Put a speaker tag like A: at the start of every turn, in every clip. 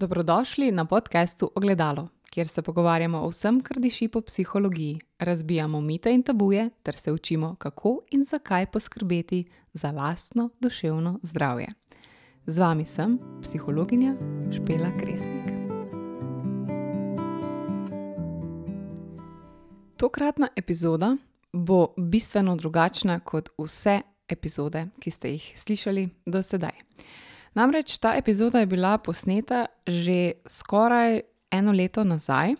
A: Dobrodošli na podkastu Ogledalo, kjer se pogovarjamo o vsem, kar diši po psihologiji, razbijamo mite in tabuje ter se učimo, kako in zakaj poskrbeti za lastno duševno zdravje. Z vami sem psihologinja Špela Kresnik. Tokratna epizoda bo bistveno drugačna kot vse epizode, ki ste jih slišali do sedaj. Namreč ta epizoda je bila posneta že skoraj eno leto nazaj,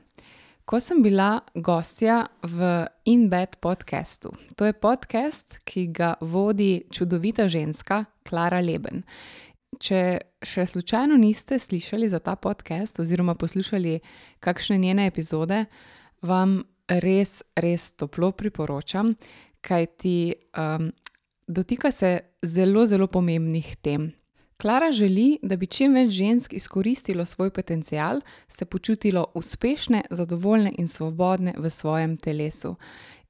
A: ko sem bila gostja v InBed podkastu. To je podcast, ki ga vodi čudovita ženska Klara Leben. Če še slučajno niste slišali za ta podcast oziroma poslušali kakšne njene epizode, vam res, res toplo priporočam, kajti um, dotika se zelo, zelo pomembnih tem. Klara želi, da bi čim več žensk izkoristilo svoj potencial, se počutilo uspešne, zadovoljne in svobodne v svojem telesu.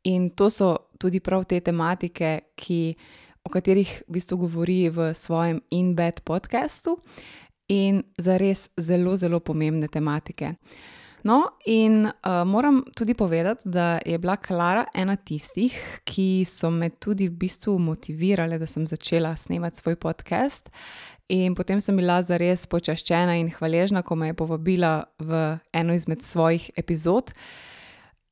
A: In to so tudi prav te tematike, ki, o katerih v bistvu govori v svojem InBed podkastu, in za res zelo, zelo pomembne tematike. No, in uh, moram tudi povedati, da je bila Klara ena tistih, ki so me tudi v bistvu motivirale, da sem začela snemati svoj podcast. In potem sem bila zares počaščena in hvaležna, ko me je povabila v eno izmed svojih epizod.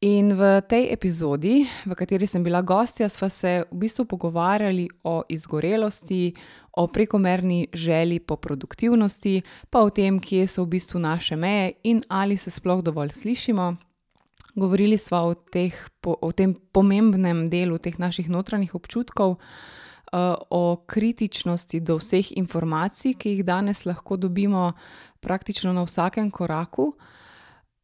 A: In v tej epizodi, v kateri sem bila gostja, sva se v bistvu pogovarjali o izgorelosti, o prekomerni želji po produktivnosti, pa o tem, kje so v bistvu naše meje in ali se sploh dovolj slišimo. Govorili sva o, teh, o tem pomembnem delu teh naših notranjih občutkov. Eh, o kritičnosti do vseh informacij, ki jih danes lahko dobimo praktično na vsakem koraku.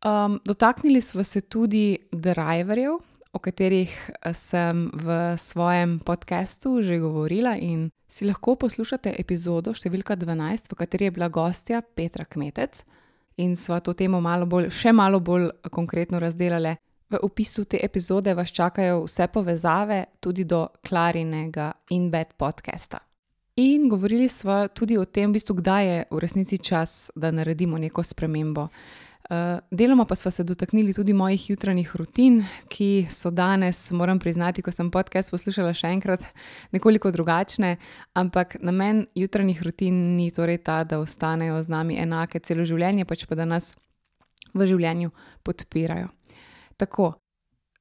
A: Um, dotaknili smo se tudi driverjev, o katerih eh, sem v svojem podkastu že govorila, in si lahko poslušate epizodo številka 12, v kateri je bila gostja Petra Kmetec. In sva to temo malo bolj, še malo bolj konkretno razdelali, V opisu te epizode vas čakajo vse povezave, tudi do Klarinega InBed podcasta. In govorili smo tudi o tem, v bistvu, kdaj je v resnici čas, da naredimo neko spremembo. Uh, deloma pa smo se dotaknili tudi mojih jutranjih rutin, ki so danes, moram priznati, ko sem podcast poslušala še enkrat, nekoliko drugačne, ampak namen jutranjih rutin ni torej ta, da ostanejo z nami enake celo življenje, pač pa da nas v življenju podpirajo. Tako.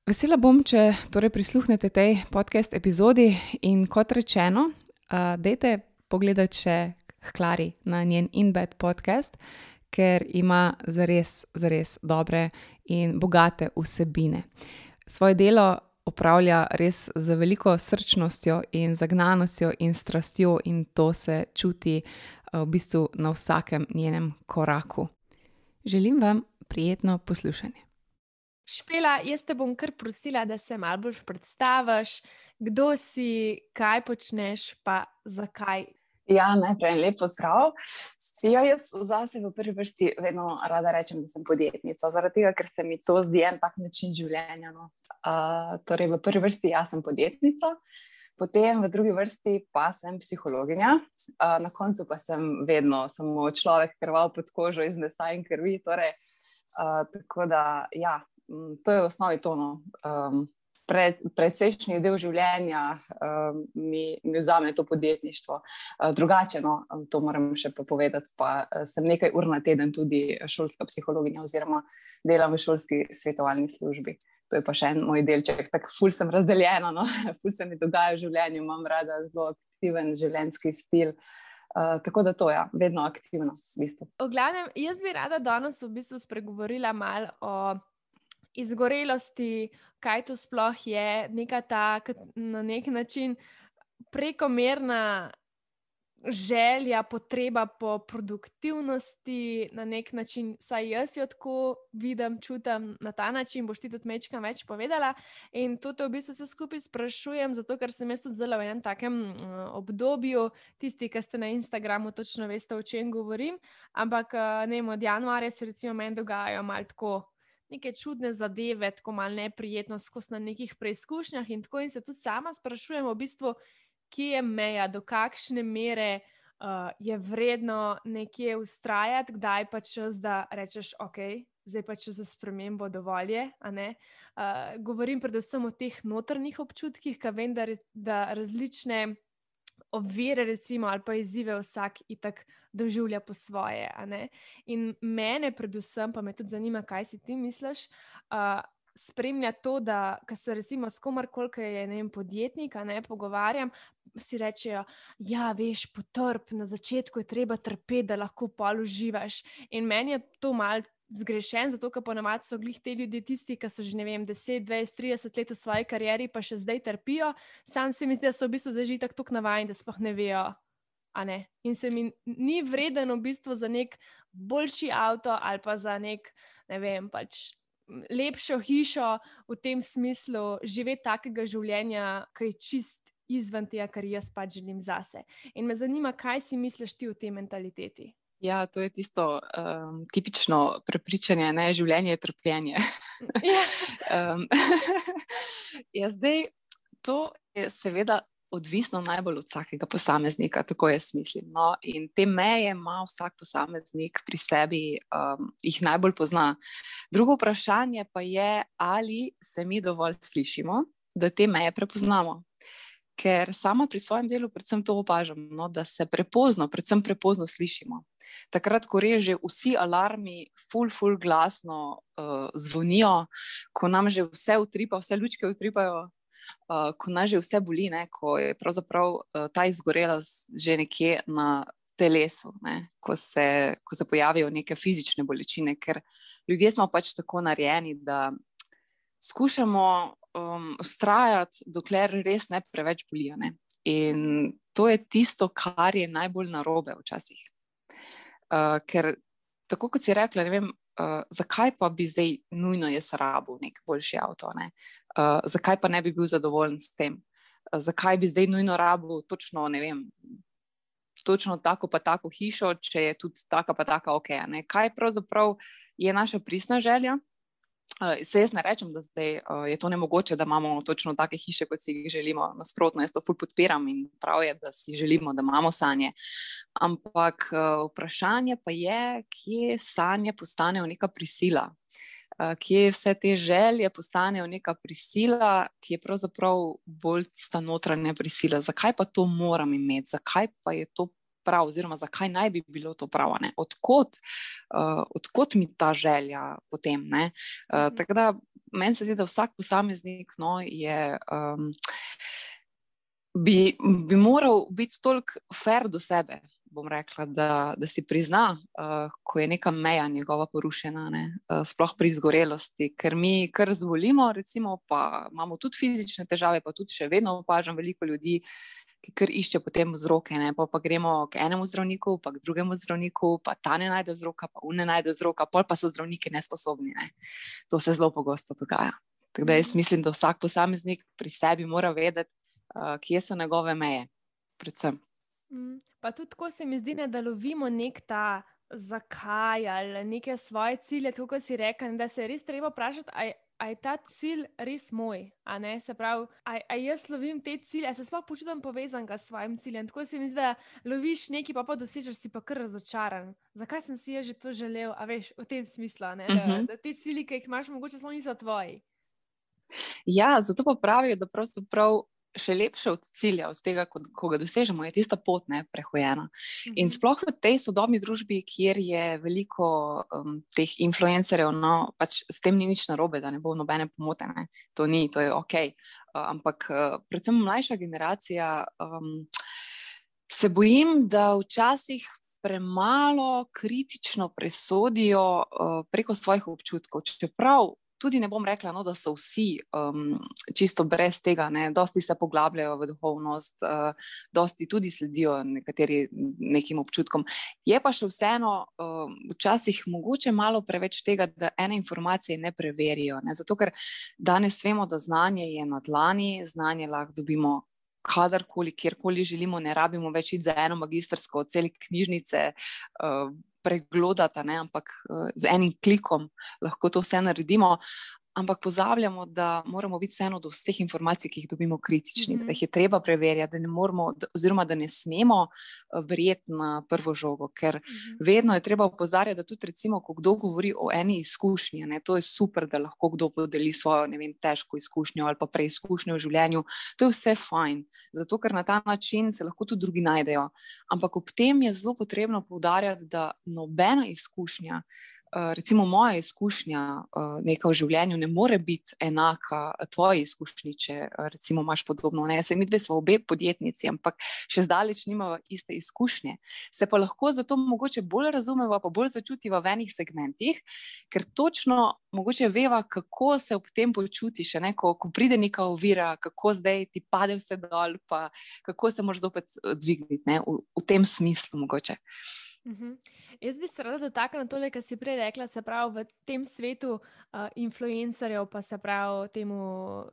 A: Vesela bom, če torej prisluhnete tej podcast epizodi in kot rečeno, uh, dejte pogledati še Klari na njen InBed podcast, ker ima zares, zares dobre in bogate vsebine. Svoje delo opravlja res z veliko srčnostjo in zagnanostjo in strastjo, in to se čuti uh, v bistvu na vsakem njenem koraku. Želim vam prijetno poslušanje.
B: Špela, jaz te bom kar prosila, da se malo bolj predstaviš, kdo si, kaj počneš, pa zakaj.
C: Ja, najprej lepo zdrav. Ja, jaz zase v prvi vrsti vedno rada rečem, da sem podjetnica, zaradi tega, ker se mi to zdi en tak način življenja. No. Uh, torej, v prvi vrsti jaz sem podjetnica, potem v drugi vrsti pa sem psihologinja, uh, na koncu pa sem vedno samo človek, krval pod kožo iz mesa in krvi. Torej, uh, tako da, ja, to je v osnovi tono. Um, pre, Precejšnji del življenja um, mi, mi vzame to podjetništvo. Uh, drugače, no, to moram še povedati. Pa uh, sem nekaj ur na teden tudi šolska psihologinja, oziroma delam v šolski svetovalni službi. To je pa še en moj delček, tako ful sem razdeljena, no? ful se mi dogaja v življenju, imam rada zelo aktiven življenjski stil. Uh, tako da to je ja, vedno aktivno. V bistvu.
B: glavnem, jaz bi rada danes v bistvu spregovorila malo o izgorelosti, kaj to sploh je, neka ta na nek način prekomerna želja, potreba po produktivnosti, na nek način, vsaj jaz jo tako vidim, čutim na ta način. Boš ti tudi mečka več povedala. In to v bistvu vse skupaj sprašujem, zato ker sem jaz tudi zelo v enem takem uh, obdobju, tisti, ki ste na Instagramu, točno veste, o čem govorim. Ampak uh, ne, od januarja se recimo meni dogajajo malo tako neke čudne zadeve, tako malo neprijetno, skozi na nekih preizkušnjah. In tako in se tudi sama sprašujem, v bistvu, kje je meja, do kakšne mere uh, je vredno nekje ustrajati, kdaj pa čas, da rečeš, ok, zdaj pa če za spremembo dovolj je. Uh, govorim predvsem o teh notrnih občutkih, ki vem, da, da različne. Ovire, recimo, ali pa izzive, vsak itak doživlja po svoje. In mene, predvsem, pa me tudi zanima, kaj si ti misliš. Uh, spremlja to, da se recimo s komarkoli, ki je vem, podjetnik, ne pogovarjam, si rečejo, ja, veš, potrp, na začetku je treba trpeti, da lahko pol uživaš. In meni je to mal. Zgrešen, zato ker ponavadi so glih te ljudi, tisti, ki so že ne vem, 10, 20, 30 let v svoji karieri, pa še zdaj trpijo. Sam se mi zdi, da so v bistvu zdaj že tako navajeni, da sploh ne vejo. Ne? In se mi ni vreden v bistvu za nek boljši avto ali pa za nek, ne vem, pač lepšo hišo v tem smislu, živeti takega življenja, ki je čist izven tega, kar jaz pač želim zase. In me zanima, kaj si misliš ti o tej mentaliteti.
A: Ja, to je tisto um, tipično prepričanje, da je življenje trpljenje. Um, ja, zdaj, to je seveda odvisno najbolj od vsakega posameznika, tako jaz mislim. No? In te meje ima vsak posameznik pri sebi, um, jih najbolj pozna. Drugo vprašanje pa je, ali se mi dovolj slišimo, da te meje prepoznamo. Ker sama pri svojem delu predvsem to opažam, no? da se prepozno, predvsem prepozno slišimo. Takrat, ko reže vsi alarmi, ful, ful, glasno uh, zvonijo, ko nam že vse utripa, vse lučke utripajo, uh, ko nas že vse boli, ne, ko je pravzaprav uh, ta izgorela že nekje na telesu, ne, ko, se, ko se pojavijo neke fizične bolečine, ker ljudje smo pač tako narejeni, da skušamo um, ustrajati, dokler res ne preveč bolijo. Ne. In to je tisto, kar je najbolj narobe včasih. Uh, ker, tako kot si rekla, ne vem, uh, zakaj pa bi zdaj nujno jaz rabil nek boljši avto. Ne? uh, zakaj pa ne bi bil zadovoljen s tem, uh, zakaj bi zdaj nujno rabil točno, ne vem, točno tako pa tako hišo, če je tudi taka pa taka ok. Ne? Kaj pravzaprav je naša pristna želja? Uh, se jaz ne rečem, da zdaj, uh, je to nemogoče, da imamo točno take hiše, kot si jih želimo. Nasprotno, jaz to ful podpiram in prav je, da si želimo, da imamo sanje. Ampak uh, vprašanje pa je, kje sanje postanejo neka prisila. Uh, kje vse te želje postanejo neka prisila, ki je pravzaprav bolj tista notranja prisila. Zakaj pa to moram imeti, zakaj pa je to prav, oziroma zakaj naj bi bilo to prav, odkot, uh, odkot mi ta želja potem. Uh, tako da meni se zdi, da vsak posameznik no, je. Um, Bi, bi moral biti toliko fair do sebe, bom rekla, da, da si prizna, uh, ko je neka meja njegova porušena, ne? uh, sploh pri izgorelosti, ker mi kar zvolimo, recimo, pa imamo tudi fizične težave, pa tudi še vedno opažam veliko ljudi, ki kar išče potem vzroke. Pa, pa gremo k enemu zdravniku, pa k drugemu zdravniku, pa ta ne najde vzroka, pa un ne najde vzroka, pol pa so zdravniki nesposobni. Ne? To se zelo pogosto dogaja. Tako da jaz mislim, da vsak posameznik pri sebi mora vedeti, uh, kje so njegove meje. Predvsem.
B: Mm. Pa tudi tako se mi zdi, ne, da lovimo nek ta zakaj ali neke svoje cilje, tako kot si rekel, da se je res treba vprašati, ali je ta cilj res moj. Se pravi, ali jaz lovim te cilje, ali se sploh počutim povezan s svojim ciljem. Tako se mi zdi, da loviš nekaj, pa pa dosežeš, si pa kar razočaran. Zakaj sem si že to želel, a veš, v tem smislu, da, uh -huh. da ti cilji, ki jih imaš, mogoče samo niso tvoji.
A: Ja, zato pa pravijo, da pravzaprav še lepše od cilja, od tega, ko, ko ga dosežemo, je tista pot ne prehojena. In mhm. sploh v tej sodobni družbi, kjer je veliko um, teh influencerjev, no, pač s tem ni nič narobe, da ne bo nobene pomote, ne. to ni, to je ok. Uh, ampak uh, predvsem mlajša generacija, um, se bojim, da včasih. Premalo kritično presodijo uh, preko svojih občutkov. Čeprav tudi ne bom rekla, no, da so vsi um, čisto brez tega, ne, dosti se poglabljajo v duhovnost, uh, dosti tudi sledijo nekateri nekim občutkom. Je pa še vseeno uh, včasih mogoče malo preveč tega, da ene informacije ne preverijo. Ne, zato, ker danes vemo, da znanje je na dlani, znanje lahko dobimo. Kadarkoli, kjerkoli želimo, ne rabimo več iti za eno magistrsko, cel knjižnice, preglodati, ne? ampak uh, z enim klikom lahko to vse naredimo. Ampak pozabljamo, da moramo biti vseeno do vseh informacij, ki jih dobimo, kritični, mm -hmm. da
B: Mhm.
A: jih je treba preverjati, da ne moramo, oziroma da ne smemo eh, verjeti na prvo žogo, ker
B: Mhm.
A: vedno je treba opozarjati, da tudi, recimo, ko kdo govori o eni izkušnji, ne, to je super, da lahko kdo podeli svojo vem, težko izkušnjo ali pa preizkušnjo v življenju. To je vse fajn, zato ker na ta način se lahko tudi drugi najdejo. Ampak ob tem je zelo potrebno poudarjati, da nobena izkušnja. Eh, Recimo, moja izkušnja eh, neka v življenju ne more biti enaka tvoji izkušnji, če eh, recimo imaš podobno. Ne, se mi dve smo obe podjetnici, ampak še zdaleč nimamo iste izkušnje se pa lahko zato mogoče bolj razumeva, pa bolj začutiva v enih segmentih, ker točno mogoče veva, kako se ob tem počutiš, ne, ko, ko pride neka ovira, kako zdaj ti pade vse dol, pa kako se moraš zopet dvigniti, ne, v, v tem smislu mogoče.
B: Mhm. Jaz bi se rada dotaknila tole, kar si prej rekla, se pravi v tem svetu uh, influencerjev, pa se pravi temu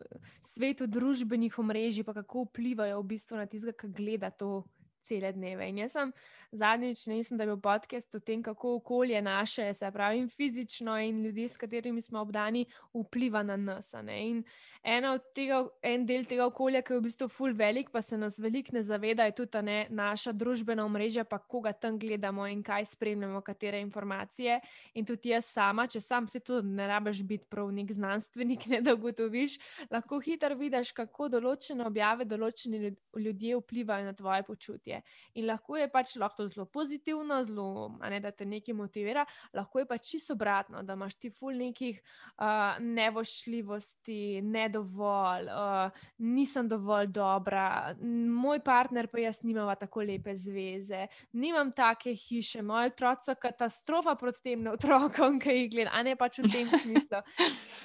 B: svetu družbenih omrežij, pa kako vplivajo v bistvu na tistega, ki gleda to cele dneve. In jaz sem zadnjič, ne mislim, da je bil podcast o tem, kako okolje naše, se pravi in fizično, in ljudje, s katerimi smo obdani, vpliva na nas. In tega, en del tega okolja, ki je v bistvu full velik, pa se nas veliko ne zaveda, je tudi ne, naša družbena omrežja, pa koga tam gledamo in kaj spremljamo, katere informacije. In tudi jaz sama, če sam se to ne rabiš biti prav nek znanstvenik, ne da ugotoviš, lahko hitro vidiš, kako določene objave, določeni ljud- ljudje vplivajo na tvoje počutje. In lahko je pač lahko to zelo pozitivno, zelo, ne, da te nekaj motivira, lahko je pa čisto obratno, da imaš ti ful nekih uh, nevošljivosti, ne dovolj, uh, nisem dovolj dobra, moj partner pa jaz nimava tako lepe zveze, nimam take hiše, moji otroci so katastrofa proti tem otrokom, ki jih gledam, a ne pač v tem smislu.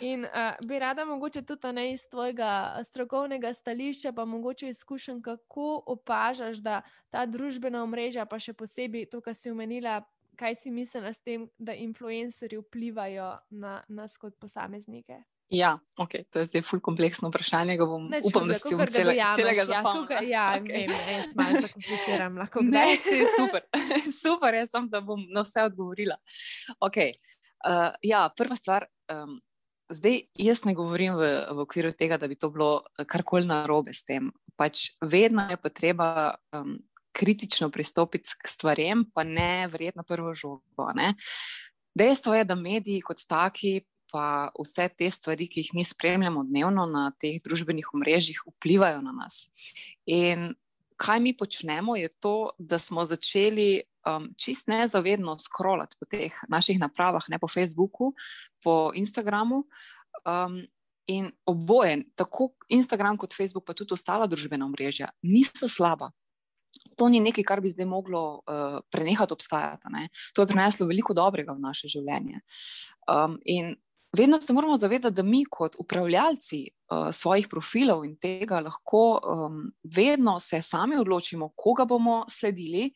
B: In uh, bi rada mogoče tudi ne iz tvojega strokovnega stališča, pa mogoče izkušen, kako opažaš, da ta družbena omrežja, pa še posebej to, kar si omenila, kaj si misliš s tem, da influencerji vplivajo na nas kot posameznike.
A: Ja, okay, to je zdaj ful kompleksno vprašanje, bom
B: Nič
A: upam, da si bom cele,
B: dojameš,
A: celega
B: ja,
A: zapomnila.
B: kakor- Ja,
A: Okej.
B: vem, ne, malo zakompliciram, lahko
A: Ne, je super, super je, sem, da bom na vse odgovorila. Okay. Uh, ja, prva stvar. Um, zdaj, jaz ne govorim v, v okviru tega, da bi to bilo karkoli narobe s tem. Pač vedno je pa treba um, kritično pristopiti k stvarem, pa ne verjetno prvo žogo. Ne? Dejstvo je, da mediji kot taki. Pa vse te stvari, ki jih mi spremljamo dnevno na teh družbenih omrežjih, vplivajo na nas. In kaj mi počnemo, je to, da smo začeli um, čist nezavedno scrollati po teh naših napravah, ne po Facebooku, po Instagramu. Um, in oboje, tako Instagram kot Facebook, pa tudi ostala družbena omrežja, niso slaba. To ni nekaj, kar bi zdaj moglo uh, prenehati obstajati. Ne? To je prineslo veliko dobrega v naše življenje. Um, in vedno se moramo zavedati, da mi, kot upravljalci uh, svojih profilov in tega, lahko um, vedno se sami odločimo, koga bomo sledili,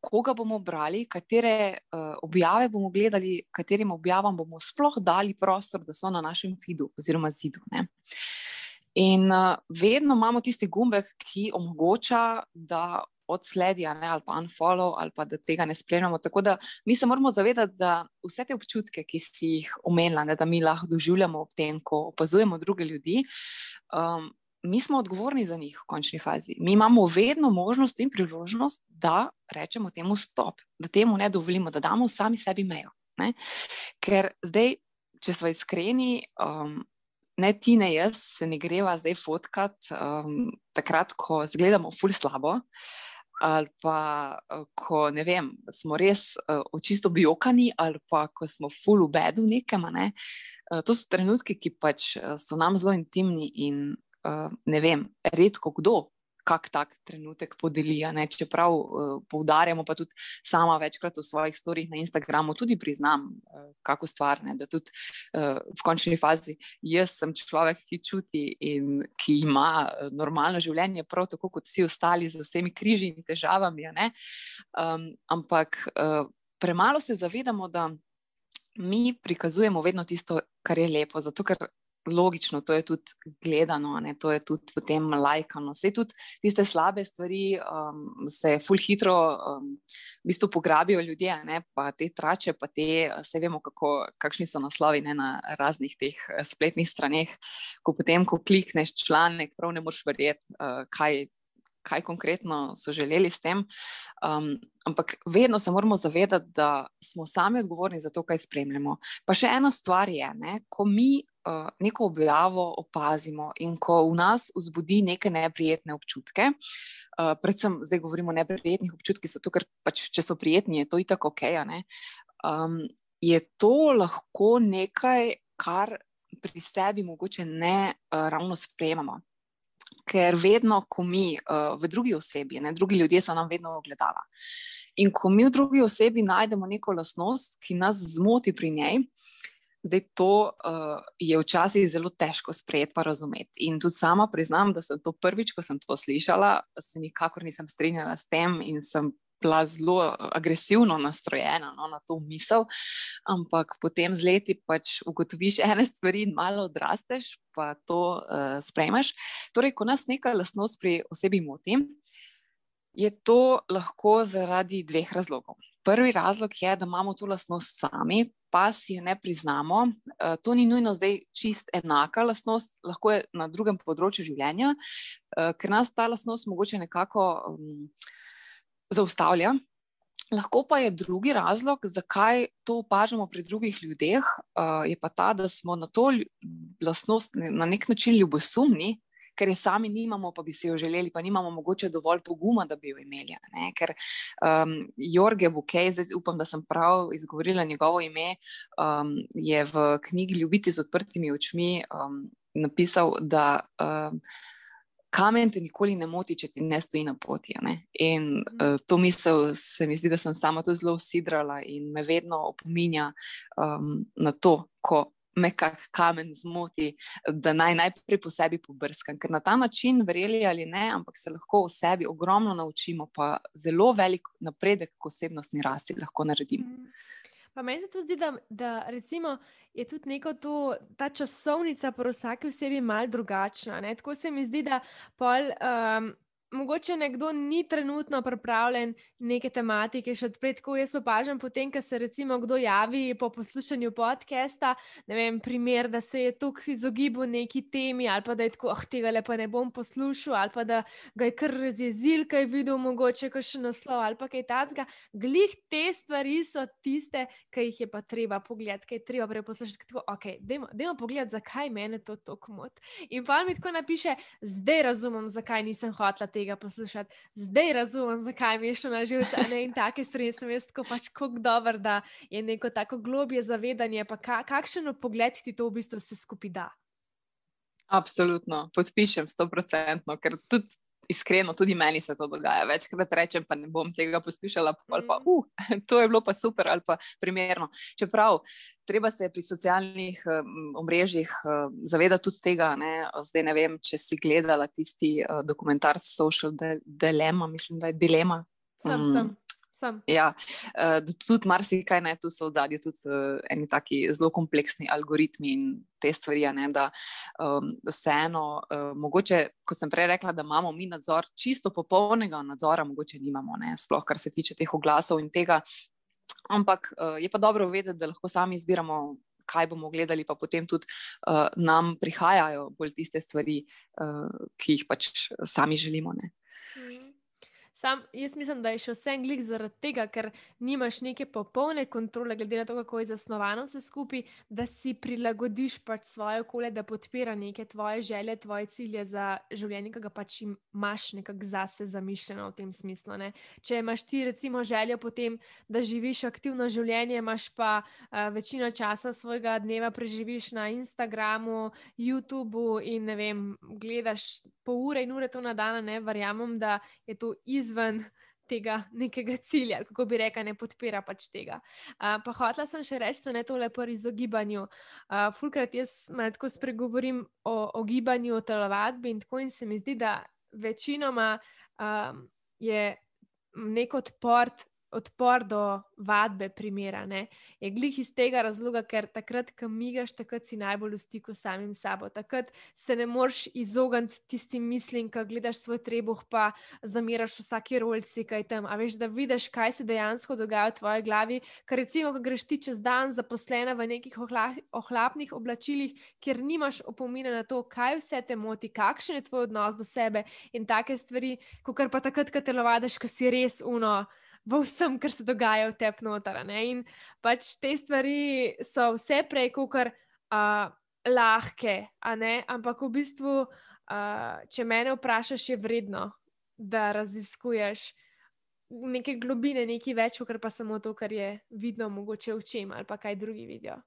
A: koga bomo brali, katere uh, objave bomo gledali, katerim objavam bomo sploh dali prostor, da so na našem feedu oziroma zidu. Ne? In uh, vedno imamo tisti gumbek, ki omogoča, da odsledi ne, ali pa unfollow, ali pa da tega ne spremljamo. Tako da mi se moramo zavedati, da vse te občutke, ki si jih omenila, ne, da mi lahko doživljamo ob tem, ko opazujemo druge ljudi. Um, Mi smo odgovorni za njih v končni fazi. Mi imamo vedno možnost in priložnost, da rečemo temu stop, da temu ne dovolimo, da damo sami sebi mejo. Ne? Ker zdaj, če smo iskreni, um, ne ti, ne jaz, se ne greva zdaj fotkat um, takrat, ko zgledamo ful slabo. Ali pa, uh, ko ne vem, smo res uh, čisto biokani, ali pa ko smo full v bedu nekem. Ne? Uh, to so trenutki, ki pač so nam zelo intimni in uh, ne vem, redko kdo kak tak trenutek podeli. ne. Čeprav uh, poudarjamo, pa tudi sama večkrat v svojih storjih na Instagramu tudi priznam, uh, kako stvar, ne, da tudi uh, v končni fazi jaz sem človek, ki čuti in ki ima normalno življenje, prav tako kot vsi ostali, z vsemi križi in težavami. Um, ampak uh, premalo se zavedamo, da mi prikazujemo vedno tisto, kar je lepo. Zato, ker logično, to je tudi gledano, ne? to je tudi potem lajkano. Vse tudi tiste slabe stvari um, se ful hitro um, v bistvu pograbijo ljudje, ne? pa te trače, pa te, vse vemo, kako, kakšni so naslovi ne? na raznih teh eh, spletnih straneh. Ko potem, ko klikneš članek, prav ne moreš verjeti, uh, kaj kaj konkretno so želeli s tem. Um, ampak vedno se moramo zavedati, da smo sami odgovorni za to, kaj spremljamo. Pa še ena stvar je, ne, ko mi uh, neko objavo opazimo in ko v nas vzbudi neke neprijetne občutke. Uh, predvsem zdaj govorimo o neprijetnih občutkih, zato ker pač, če so prijetni, je to itak ok. Um, je to lahko nekaj, kar pri sebi mogoče ne uh, ravno sprejemamo ker vedno, ko mi uh, v drugi osebi, ne, drugi ljudje so nam vedno ogledala. In ko mi v drugi osebi najdemo neko lasnost, ki nas zmoti pri njej, zdaj to uh, je včasih zelo težko sprejeti in razumeti. In tudi sama priznam, da sem to prvič, ko sem to slišala, se nikakor nisem strinjala s tem in sem bila zelo eh, agresivno nastrojena no, na to misel, ampak potem z leti pač ugotoviš ene stvari in malo odrasteš, pa to uh, sprejmeš. Torej, ko nas neka lastnost pri osebi moti, je to lahko zaradi dveh razlogov. Prvi razlog je, da imamo to lastnost sami, pa si je ne priznamo. Uh, to ni nujno zdaj čist enaka lastnost, lahko je na drugem področju življenja, uh, ker nas ta lastnost mogoče nekako. Um, zaustavlja. Lahko pa je drugi razlog, zakaj to opažamo pri drugih ljudeh, uh, je pa ta, da smo na to lastnost na nek način ljubosumni, ker je sami nimamo, pa bi si jo želeli, pa nimamo mogoče dovolj poguma, da bi jo imeli. Ne? Ker um, Jorge Bukej, zdaj upam, da sem prav izgovorila njegovo ime, um, je v knjigi Ljubiti z odprtimi očmi um, napisal, da. Um, kamen te nikoli ne moti, če ti ne stoji na poti. Ne? In uh, to misel se mi zdi, da sem sama to zelo usidrala in me vedno opominja um, na to, ko me kak kamen zmoti, da naj najprej po sebi pobrskam. Ker na ta način, verjeli ali ne, ampak se lahko o sebi ogromno naučimo, pa zelo velik napredek, ko osebnostni rasti lahko naredimo. Mm.
B: Pa meni se to zdi, da, da recimo, je tudi neko to, ta časovnica pri vsaki osebi mal drugačna. Ne? Tako se mi zdi, da pol. Um, mogoče nekdo ni trenutno pripravljen neke tematike še odpreti, ko jaz opažam potem, ko se recimo kdo javi po poslušanju podcasta, ne vem, primer, da se je tukaj izogibal neki temi ali pa da je tako, ah, tega lepa ne bom poslušal ali pa da ga je kar razjezil, kaj je videl, mogoče kot še naslov ali pa kaj tacga. Glih te stvari so tiste, ki jih je pa treba pogledati, kaj je treba preposlušati. Tako, ok, dajmo pogledati, zakaj mene to tako moti. In pa mi tako napiše, zdaj razumem, zakaj nisem hotla tega tega poslušati. Zdaj razumem, zakaj mi je šlo na živce. In take stvari sem jaz tako pač kako dober, da je neko tako globje zavedanje, pa ka, kakšen pogled ti to v bistvu vse skupaj da.
A: Absolutno, podpišem, sto procentno, ker tudi iskreno, tudi meni se to dogaja. Večkrat rečem, pa ne bom tega poslušala, ali pa, uh, to je bilo pa super ali pa primerno. Čeprav treba se pri socialnih um, omrežjih uh, zavedati tudi tega, ne? zdaj ne vem, če si gledala tisti uh, dokumentar Social Dilemma, mislim, da je dilema.
B: Sem, um, sem.
A: Ja, uh, tudi marsikaj ne, tu so v zadju, tudi uh, eni taki zelo kompleksni algoritmi in te stvari. Ne, da um, vseeno, uh, mogoče, kot sem prej rekla, da imamo mi nadzor, čisto popolnega nadzora, mogoče nimamo, ne, sploh kar se tiče teh oglasov in tega. Ampak uh, je pa dobro vedeti, da lahko sami izbiramo. Kaj bomo gledali, pa potem tudi uh, nam prihajajo bolj tiste stvari, uh, ki jih pač sami želimo. Mm.
B: Sam, jaz mislim, da je še vse en glik zaradi tega, ker nimaš neke popolne kontrole, glede na to, kako je zasnovano vse skupaj, da si prilagodiš pač svoje okolje, da podpira neke tvoje želje, tvoje cilje za življenje, ki ga pač imaš nekako zase zamišljeno v tem smislu. Ne? Če imaš ti recimo željo potem, da živiš aktivno življenje, imaš pa uh, večino časa svojega dneva preživiš na Instagramu, YouTubu in ne vem, gledaš po ure in ure to na dan, ne verjamem, da je to izjemno izven tega nekega cilja, kako bi rekel, ne podpira pač tega. Uh, pa hotela sem še reči, da ne tole pri izogibanju. Uh, fulkrat jaz malo tako spregovorim o, o gibanju, o telovadbi in tako in se mi zdi, da večinoma um, je nek odpor odpor do vadbe primera. Ne? Je glih iz tega razloga, ker takrat, ko migaš, takrat si najbolj v stiku s samim sabo. Takrat se ne moreš izogniti tistim mislim, ko gledaš svoj trebuh, pa zamiraš vsake rolci, kaj tam. A veš, da vidiš, kaj se dejansko dogaja v tvoji glavi. Ker recimo, ko greš ti čez dan zaposlena v nekih ohla, ohlapnih oblačilih, kjer nimaš opomina na to, kaj vse te moti, kakšen je tvoj odnos do sebe in take stvari, kot pa takrat, ko te lovadiš, ko si res uno v vsem, kar se dogaja v tebi noter. In pač te stvari so vse prej, kot uh, lahke, ampak v bistvu, uh, če me vprašaš, je vredno, da raziskuješ. Neke globine, nekaj več, kar pa samo to, kar je vidno, mogoče v čem ali pa kaj drugi vidijo.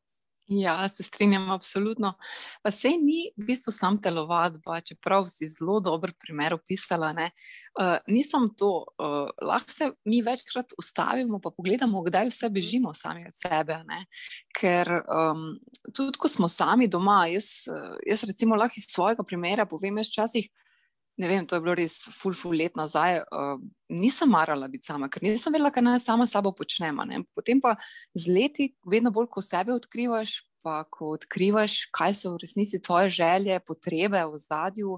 A: Ja, se strinjam, absolutno. Pa se ni v bistvu sam telovadba, čeprav si zelo dober primer opisala. Uh, nisem to, uh, lahko se mi večkrat ustavimo, pa pogledamo, kdaj vse bežimo sami od sebe. Ne? Ker um, tudi, ko smo sami doma, jaz, jaz recimo lahko iz svojega primera povem, jaz včasih ne vem, to je bilo res ful, ful let nazaj, uh, nisem marala biti sama, ker nisem vedela, kaj naj sama sabo počnemo. Potem pa z leti, vedno bolj, ko sebe odkrivaš, pa ko odkrivaš, kaj so v resnici tvoje želje, potrebe v zadju.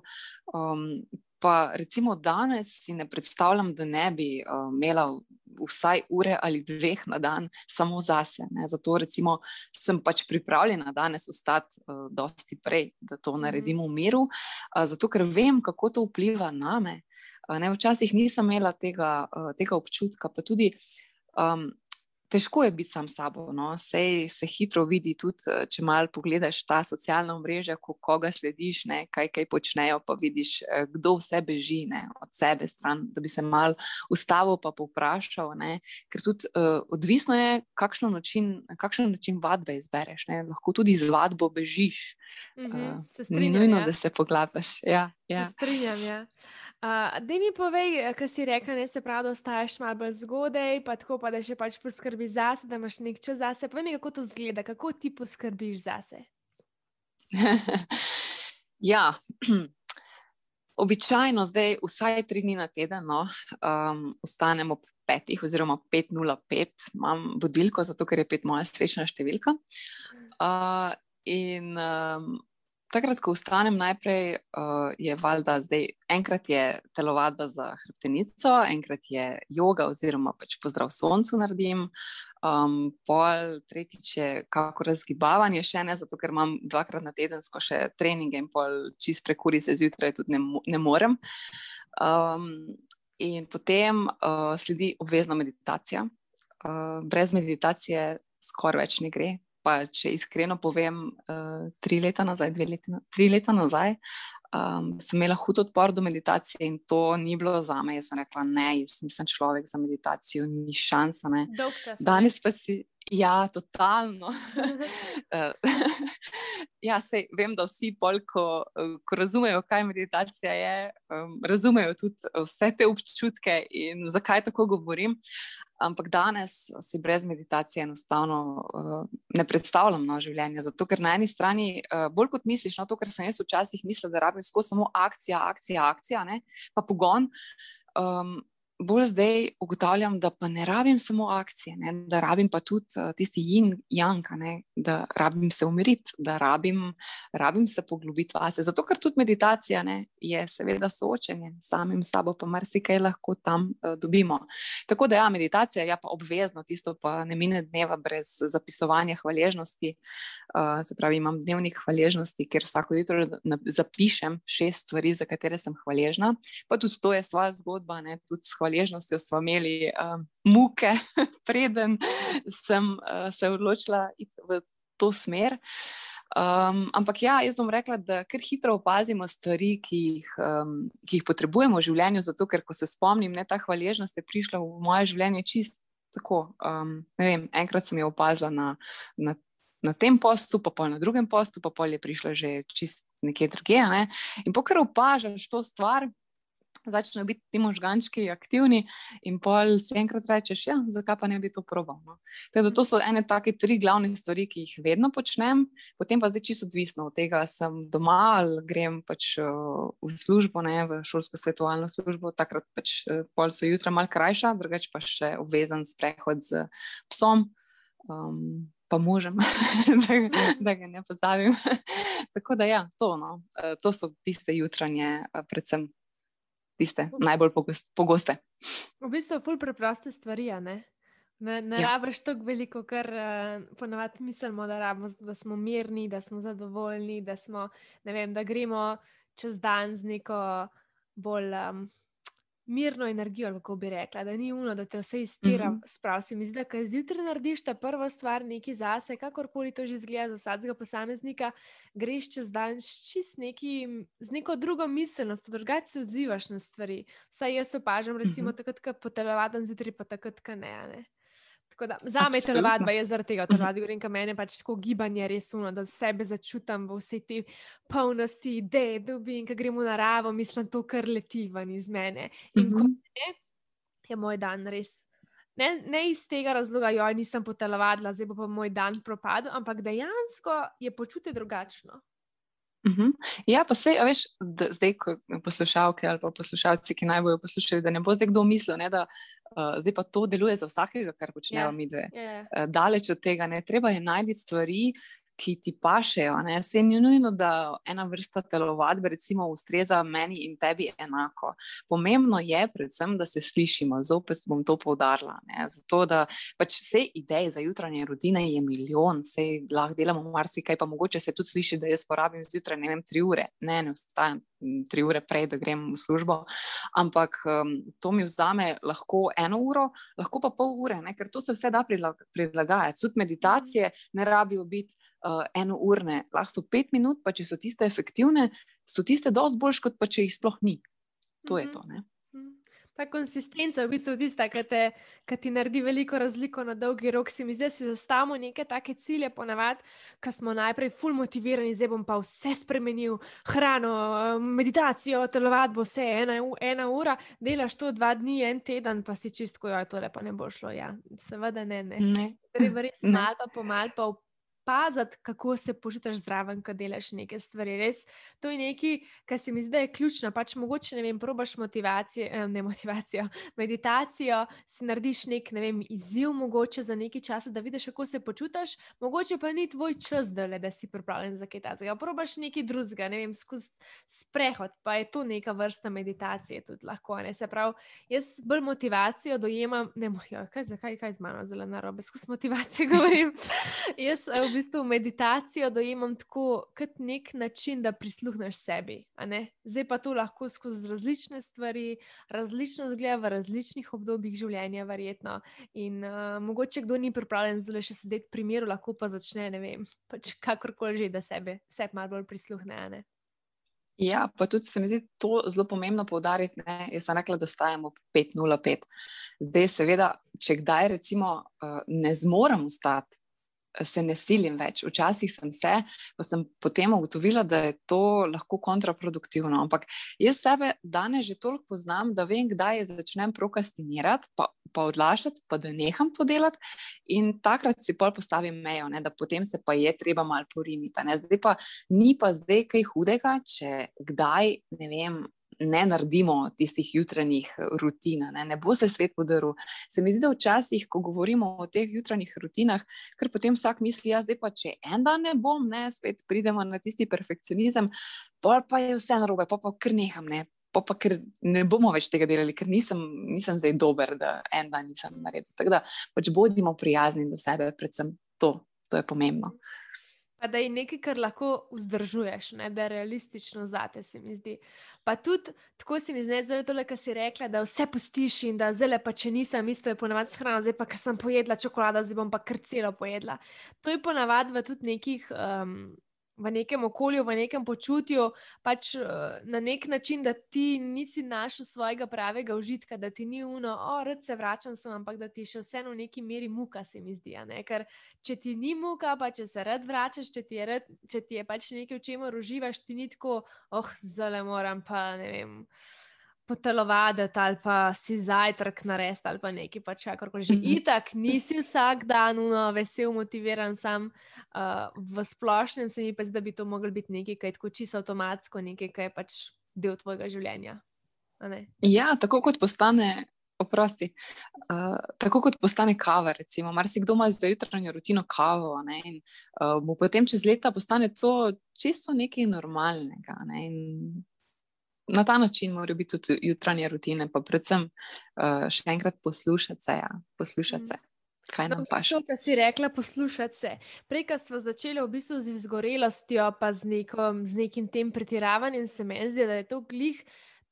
A: Um, pa recimo danes si ne predstavljam, da ne bi uh, imela vsaj ure ali dveh na dan samo zase. Ne. Zato recimo, sem pač pripravljena danes ostati uh, dosti prej, da to mhm. naredim v miru, uh, zato ker vem, kako to vpliva na me. Uh, ne, včasih nisem imela tega, uh, tega občutka, pa tudi um, težko je biti sam sabo. No? Sej se hitro vidi, tudi eh, če malo pogledaš ta socialna mreža, ko koga slediš, ne? kaj kaj počnejo, pa vidiš, eh, kdo vse beži ne? od sebe stran, da bi se mal ustavil in povprašal. Ne? Ker tudi uh, odvisno je, kakšen način, kakšen način vadbe izbereš. Ne? Lahko tudi z vadbo bežiš. Mm -hmm, uh, ni nujno, ja. da se poglabiš. Ja, ja.
B: Strinjam. Ja. Uh, da mi povej, eh, kaj si rekel, ne se pravi, da ostaješ malo bolj zgodaj, pa tako pa da še pač poskrbi zase, da imaš nek čas zase. Povej mi, kako to zgleda, kako ti poskrbiš zase.
A: ja, običajno zdaj vsaj tri dni na teden no, um, ostanem ob petih oziroma 5.05, imam budilko, zato ker je pet moja srečna številka. Uh, in um, takrat, ko vstanem, najprej uh, je valjda zdaj, enkrat je telovadba za hrbtenico, enkrat je yoga oziroma pač pozdrav soncu naredim. Um, pol, tretjič je kako razgibavanje, še ne, zato ker imam dvakrat na tedensko še treninge in pol čist prekuri se zjutraj tudi ne, ne morem. Um, in potem uh, sledi obvezna meditacija. Uh, brez meditacije skoraj več ne gre, pa če iskreno povem, uh, tri leta nazaj, dve leti, tri leta nazaj, um, sem imela hud odpor do meditacije in to ni bilo za me. Jaz sem rekla, ne, jaz nisem človek za meditacijo, ni šansa. Danes pa si. Ja, totalno. Eh, ja, sej, vem, da vsi, bolj, ko, ko razumejo, kaj meditacija je, um, razumejo tudi vse te občutke in zakaj tako govorim. Ampak danes si brez meditacije enostavno uh, ne predstavljam na življenje. Zato, ker na eni strani, uh, bolj kot misliš, no, to, kar sem jaz včasih mislila, da rabim skozi samo akcija, akcija, akcija, ne, pa pogon. Um, bolj zdaj ugotavljam, da pa ne rabim samo akcije, ne, da rabim pa tudi uh, tisti jing, janka, ne, da rabim se umiriti, da rabim, rabim se poglobiti vase. Zato, ker tudi meditacija ne, je seveda soočenje s samim sabo, pa marsikaj lahko tam uh, dobimo. Tako da ja, meditacija je ja, pa obvezno, tisto pa ne mine dneva brez zapisovanja hvaležnosti. Uh, se pravi, imam dnevnik hvaležnosti, ker vsako jutro zapišem šest stvari, za katere sem hvaležna. Pa tudi to je svoja zgodba, ne, tudi hvaležnostjo smo imeli um, muke, preden sem uh, se odločila iti v to smer. Um, ampak ja, jaz bom rekla, da kar hitro opazimo stvari, ki jih, um, ki jih potrebujemo v življenju, zato ker, ko se spomnim, ne, ta hvaležnost je prišla v moje življenje čist tako. Um, vem, enkrat sem jo opazila na, na, na tem postu, pa pol na drugem postu, pa pol je prišla že čist nekje drugje. Ne. In pokaj opažaš to stvar, začnejo biti ti možgančki aktivni, in pol si enkrat rečeš, ja, zakaj pa ne bi to probal. No? To so ene take tri glavne stvari, ki jih vedno počnem, potem pa zdaj čisto odvisno od tega, sem doma ali grem pač uh, v službo, ne v šolsko svetovalno službo, takrat pač uh, pol so jutra mal krajša, drugače pa še obvezen sprehod z psom. Um, Pa možem, da, da ga ne pozabim. Tako da, ja, to, no. to so tiste jutranje, predvsem tiste najbolj pogoste.
B: V bistvu, pol preproste stvari. Ne, ne, ne ja. rabiš tako veliko, kar uh, ponavadi mislimo, da, rabimo, da smo mirni, da smo zadovoljni, da, smo, vem, da gremo čez dan z neko bolj. Um, mirno energijo, kako bi rekla, da ni uno, da te vse iztira. Mm -hmm. Sprav se mi zdi, da kaj zjutraj narediš, ta prva stvar, nekaj zase, kakorkoli to že zgleda za vsakega posameznika, greš čez dan čist neki, z neko drugo miselnost, drugače se odzivaš na stvari. Vsaj jaz opažam, recimo, mm -hmm. takrat, ko potelovadim zjutraj, pa takrat, ko ne. ne. Za me je telovadba, jaz zaradi tega telovadba, govorim, ka meni pač tako gibanje res uno, da sebe začutam v vsej tej polnosti ideje, dobi in ko gremo v naravo, mislim, to kar leti ven iz mene. In ko mhm. ne, je moj dan res. Ne, ne iz tega razloga, da nisem potelovadila, zdaj bo pa moj dan propadel, ampak dejansko je počutje drugačno.
A: Uh. -huh. Ja, pa se, veš, da, zdaj, ko poslušalke ali poslušalci, ki naj bojo poslušali, da ne bo zdaj kdo mislil, ne, da uh, zdaj pa to deluje za vsakega, kar počnejo yeah. Ja, mi dve. Yeah. Ja. Uh, daleč od tega, ne, treba je najti stvari, ki ti pašejo. Se ni nujno, da ena vrsta telovadbe, recimo, ustreza meni in tebi enako. Pomembno je, predvsem, da se slišimo. Zopet bom to poudarila. Zato, da pač vse ideje za jutranje rutine je milijon, vse lahko delamo marsikaj, pa mogoče se tudi sliši, da jaz porabim zjutraj ne vem, tri ure. Ne, ne ostajam tri ure prej, da grem v službo. Ampak um, to mi vzame lahko eno uro, lahko pa pol ure, ne? ker to se vse da prilagajati. Tudi meditacije ne rabijo biti uh, eno urne, lahko so pet minut, pa če so tiste efektivne, so tiste dosti boljše, kot pa če jih sploh ni. To je to. Ne?
B: Ta konsistenca je v bistvu tista, ki, te, ki ti naredi veliko razliko na dolgi rok. Se mi zdi, da si zastavimo neke take cilje, ponavadi, ki smo najprej ful motivirani, zdaj bom pa vse spremenil, hrano, meditacijo, telovadbo, vse ena, ena ura, delaš to dva dni, en teden, pa si čistko, jo tole pa ne bo šlo. Ja. Seveda ne, ne.
A: ne.
B: Treba res malo pa pomal pa paziti, kako se počutiš zraven, ko delaš neke stvari. Res, to je nekaj, kar se mi zdi, da je ključno. Pač mogoče, ne vem, probaš motivacijo, eh, ne motivacijo, meditacijo, si narediš nek ne vem, izziv, mogoče za nekaj časa, da vidiš, kako se počutiš, mogoče pa ni tvoj čas, da, le, da si pripravljen za kaj takega. Probaš nekaj drugega, ne vem, skozi sprehod, pa je to neka vrsta meditacije tudi lahko. Ne? Se pravi, jaz bolj motivacijo dojemam, ne mojo, kaj, zakaj, kaj z mano zelo narobe, skozi motivacijo govorim. jaz, v bistvu meditacijo dojemam tako, kot nek način, da prisluhneš sebi. Zdaj pa to lahko skozi različne stvari, različno zgleda v različnih obdobjih življenja, verjetno. In uh, mogoče kdo ni pripravljen zelo še sedeti pri miru, lahko pa začne, ne vem, pač kakorkoli že, da sebe, sebe malo bolj prisluhne.
A: Ja, pa tudi se mi zdi to zelo pomembno poudariti. Ne? Jaz sem rekla, da ostajamo 5:05. Zdaj, seveda, če kdaj recimo uh, ne zmorem ustati, se ne silim več. Včasih sem se, pa sem potem ugotovila, da je to lahko kontraproduktivno. Ampak jaz sebe danes že toliko poznam, da vem, kdaj začnem prokrastinirati, pa, pa odlašati, pa da neham to delati. In takrat si pol postavim mejo, ne, da potem se pa je treba malo poriniti. Zdaj pa ni pa zdaj kaj hudega, če kdaj, ne vem, ne naredimo tistih jutranjih rutin, ne, ne bo se svet podaril. Se mi zdi, da včasih, ko govorimo o teh jutranjih rutinah, ker potem vsak misli, ja, zdaj pa če en dan ne bom, ne, spet pridemo na tisti perfekcionizem, pa, pa je vse narobe, pa pa kar neham. Ne. Pa, pa ker ne bomo več tega delali, ker nisem, nisem zdaj dober, da en dan nisem naredil. Tako da pač bodimo prijazni do sebe, predvsem to, to je pomembno.
B: Pa da je nekaj, kar lahko vzdržuješ, ne? da je realistično zate, se mi zdi. Pa tudi tako se mi zdi, zelo tole, kar si rekla, da vse pustiš in da zelo pa če nisem, isto je ponavadi s hrano, zdaj pa, ker sem pojedla čokolado, zdaj bom pa kar celo pojedla. To je ponavadi v tudi nekih. Um, v nekem okolju, v nekem počutju, pač uh, na nek način, da ti nisi našel svojega pravega užitka, da ti ni uno, o, rad se vračam, sem, ampak da ti še vseeno v neki meri muka, se mi zdi. Ker če ti ni muka, pa če se rad vračaš, če ti je, rad, če ti je pač nekaj, v čemer uživaš, ti ni tako, oh, zale moram pa ne vem potelovaditi ali pa si zajtrk narediti ali pa nekaj pač kakorkoli že. -hmm. Itak nisi vsak dan uno, vesel, motiviran, sam uh, v splošnem se mi pa zdi, da bi to moglo biti nekaj, kar je tako čisto avtomatsko, nekaj, kar je pač del tvojega življenja.
A: Ja, tako kot postane. Oprosti. Uh, tako kot postane kava, recimo, marsikdo ima za jutranjo rutino kavo, ne, in uh, mu potem čez leta postane to čisto nekaj normalnega. Ne, na ta način morajo biti tudi jutranje rutine, pa predvsem uh, še enkrat poslušati se. Ja. Poslušati se. Kaj nam pa še?
B: Kaj si rekla, poslušati se. Prej, ko smo začeli v bistvu z izgorelostjo, pa z, nekom, z nekim tem pretiravanjem, se mi zdi, da je to glih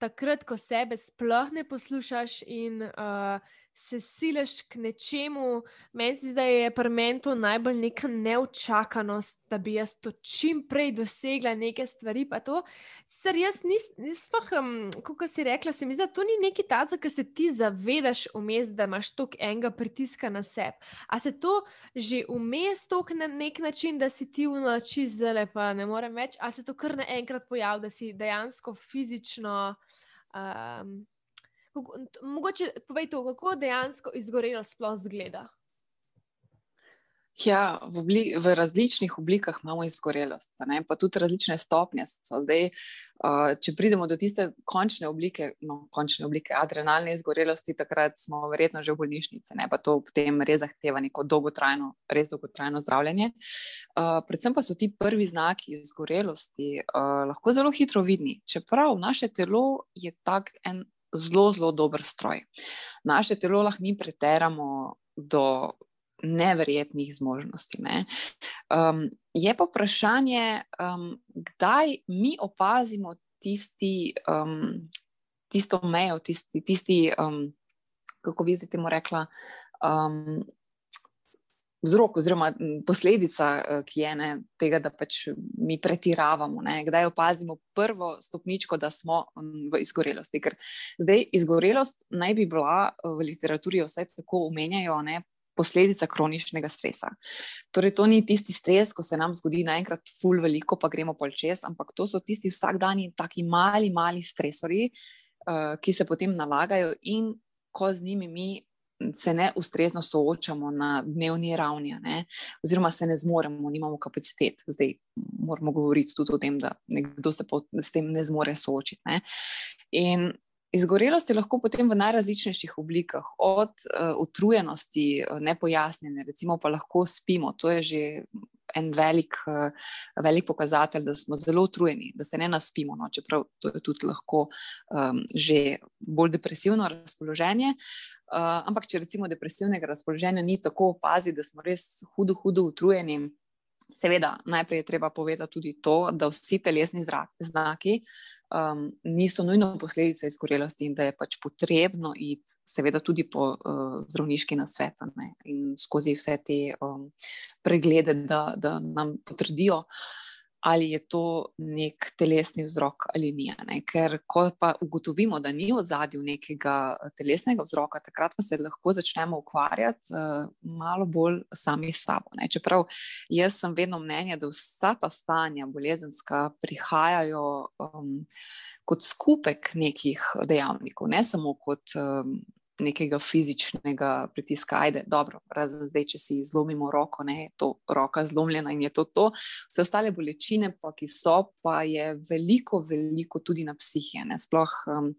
B: takrat, ko sebe sploh ne poslušaš in uh, se siliš k nečemu. Meni se zdi, da je pri meni to najbolj neka neočakanost, da bi jaz to čim prej dosegla neke stvari. Pa to, ser jaz nisem, um, kot si rekla, se mi zdi, da to ni neki tazo, ki se ti zavedaš vmes, da imaš toliko enega pritiska na sebe. A se to že vmes toliko na nek način, da si ti v noči zele, pa ne morem več, ali se to kar naenkrat pojavi, da si dejansko fizično. Um, kako, mogoče povej to, kako dejansko izgorelo sploh zgleda.
A: Ja, v, obli, v različnih oblikah imamo izgorelost, ne? pa tudi različne stopnje. Zdaj, uh, če pridemo do tiste končne oblike, no, končne oblike adrenalne izgorelosti, takrat smo verjetno že v bolnišnici, ne? pa to potem res zahteva neko dolgotrajno, res dolgotrajno zdravljenje. Uh, predvsem pa so ti prvi znaki izgorelosti uh, lahko zelo hitro vidni, čeprav naše telo je tak en zelo, zelo dober stroj. Naše telo lahko mi preteramo do neverjetnih zmožnosti. Ne? Um, je pa vprašanje, um, kdaj mi opazimo tisti, um, tisto mejo, tisti, tisti um, kako bi se temu rekla. Um, vzrok oziroma posledica, eh, ki je ne, tega, da pač mi pretiravamo. Ne, kdaj opazimo prvo stopničko, da smo v izgorelosti. Ker zdaj izgorelost naj bi bila eh, v literaturi, vse tako omenjajo. Ne, Posledica kroničnega stresa. Torej, to ni tisti stres, ko se nam zgodi naenkrat, ful, veliko, pa gremo pol čez, ampak to so tisti vsakdanji, taki mali, mali stresori, uh, ki se potem nalagajo in ko z njimi mi se ne ustrezno soočamo na dnevni ravni, ne? oziroma se ne zmoremo, nimamo kapacitet. Zdaj moramo govoriti tudi o tem, da nekdo se s tem ne zmore soočiti. Ne? In izgorelost je lahko potem v najrazličnejših oblikah, od uh, utrujenosti, uh, nepojasnjene, recimo pa lahko spimo. To je že en velik, uh, velik pokazatelj, da smo zelo utrujeni, da se ne naspimo, no? čeprav to je tudi lahko um, že bolj depresivno razpoloženje. Uh, ampak, če recimo depresivnega razpoloženja ni tako opaziti, da smo res hudo, hudo utrujeni, seveda, najprej je treba povedati tudi to, da vsi telesni znaki um, niso nujno posledica izgorelosti in da je pač potrebno iti, seveda, tudi po uh, zdravniški nasvet in skozi vse te um, preglede, da, da nam potrdijo. Uh, ali je to nek telesni vzrok ali ni. Ne? Ker, ko pa ugotovimo, da ni v zadju nekega eh, telesnega vzroka, takrat pa se lahko začnemo ukvarjati uh, malo bolj sami s sabo. Ne? Čeprav jaz sem vedno mnenja, da vsa ta stanja bolezenska prihajajo. Um, Kot skupek nekih dejavnikov, ne samo kot um, nekega fizičnega pritiska, ajde, dobro, razen zdaj, če si zlomimo roko, ne, to roka zlomljena in je to to. Vse ostale bolečine, pa, ki so, pa je veliko, veliko tudi na psihe. Ne. Sploh um,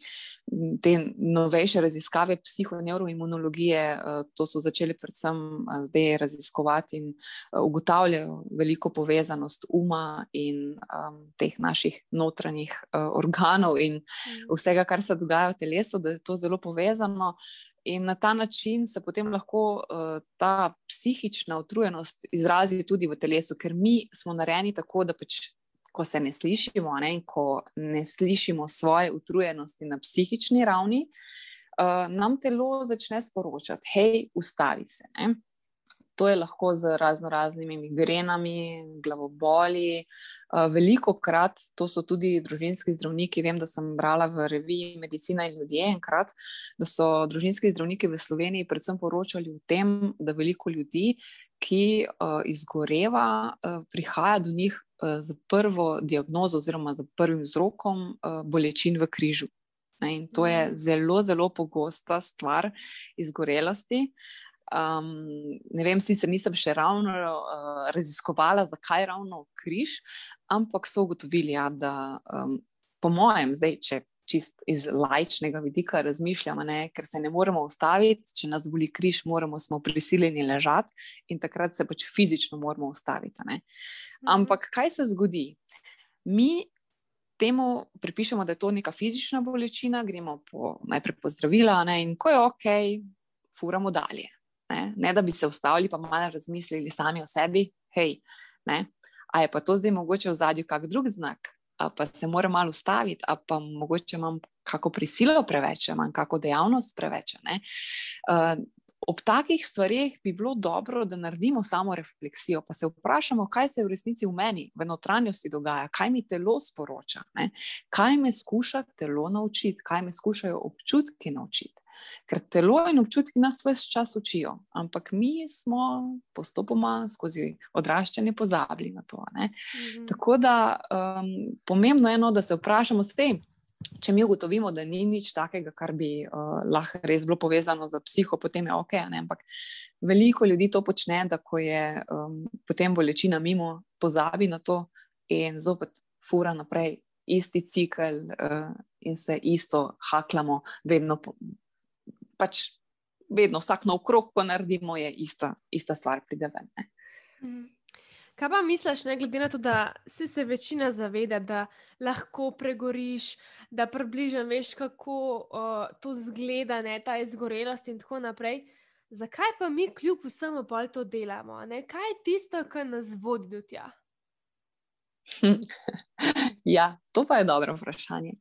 A: te novejše raziskave psihoneuroimunologije, uh, to so začeli predvsem uh, zdaj raziskovati in uh, ugotavljajo veliko povezanost uma in um, teh naših notranjih uh, organov in mm. vsega, kar se dogaja v telesu, da je to zelo povezano. In na ta način se potem lahko uh, ta psihična utrujenost izrazi tudi v telesu, ker mi smo narejeni tako, da pač, ko se ne slišimo, ne, ko ne slišimo svoje utrujenosti na psihični ravni, uh, nam telo začne sporočati: hej, ustavi se. Ne. To je lahko z razno raznimi migrenami, glavoboli, uh, Veliko krat, to so tudi družinski zdravniki, vem, da sem brala v reviji Medicina in ljudje enkrat, da so družinski zdravniki v Sloveniji predvsem poročali o tem, da veliko ljudi, ki uh, izgoreva, uh, prihaja do njih uh, z prvo diagnozo oziroma z prvim vzrokom uh, bolečin v križu. Ne? In to je zelo, zelo pogosta stvar izgorelosti. Um, ne vem, sicer nisem še ravno uh, raziskovala, zakaj ravno križ, ampak so ugotovili, ja, da um, po mojem, zdaj, če čist iz lajčnega vidika razmišljamo, ne, ker se ne moremo ustaviti, če nas boli križ, moramo smo prisiljeni ležati in takrat se pač fizično moramo ustaviti. Ne. Mhm. Ampak kaj se zgodi? Mi temu pripišemo, da je to neka fizična bolečina, gremo po, najprej po zdravila ne, in ko je ok, furamo dalje. Ne, ne da bi se ustavili, pa malo razmislili sami o sebi, hej, ne, a je pa to zdaj mogoče v zadju kak drug znak, a pa se mora malo ustaviti, a pa mogoče imam kako prisilo preveč, imam kako dejavnost preveč. Uh, ob takih stvarih bi bilo dobro, da naredimo samo refleksijo, pa se vprašamo, kaj se v resnici v meni, v notranjosti dogaja, kaj mi telo sporoča, ne? kaj me skuša telo naučiti, kaj me skušajo občutki naučiti. Ker telo in občutki nas vse čas učijo, ampak mi smo postopoma skozi odraščanje pozabili na to. Mm -hmm. Tako da um, pomembno je, no, da se vprašamo s tem. Če mi ugotovimo, da ni nič takega, kar bi uh, lahko res bilo povezano z psiho, potem je ok. Ne? Ampak veliko ljudi to počne, da ko je um, potem bolečina mimo, pozabi na to in zopet fura naprej, isti cikl uh, in se isto haklamo, vedno pač vedno, vsak nov krok, ko naredimo, je ista, ista stvar, pride ven. Ne.
B: Mhm. Kaj pa misliš, ne glede na to, da si se večina zaveda, da lahko pregoriš, da približam veš, kako uh, to zgleda, ne, ta izgorelost in tako naprej. Zakaj pa mi kljub vsemu pa to delamo? Ne? Kaj je tisto, kar nas vodi do tja?
A: ja, to pa je dobro vprašanje.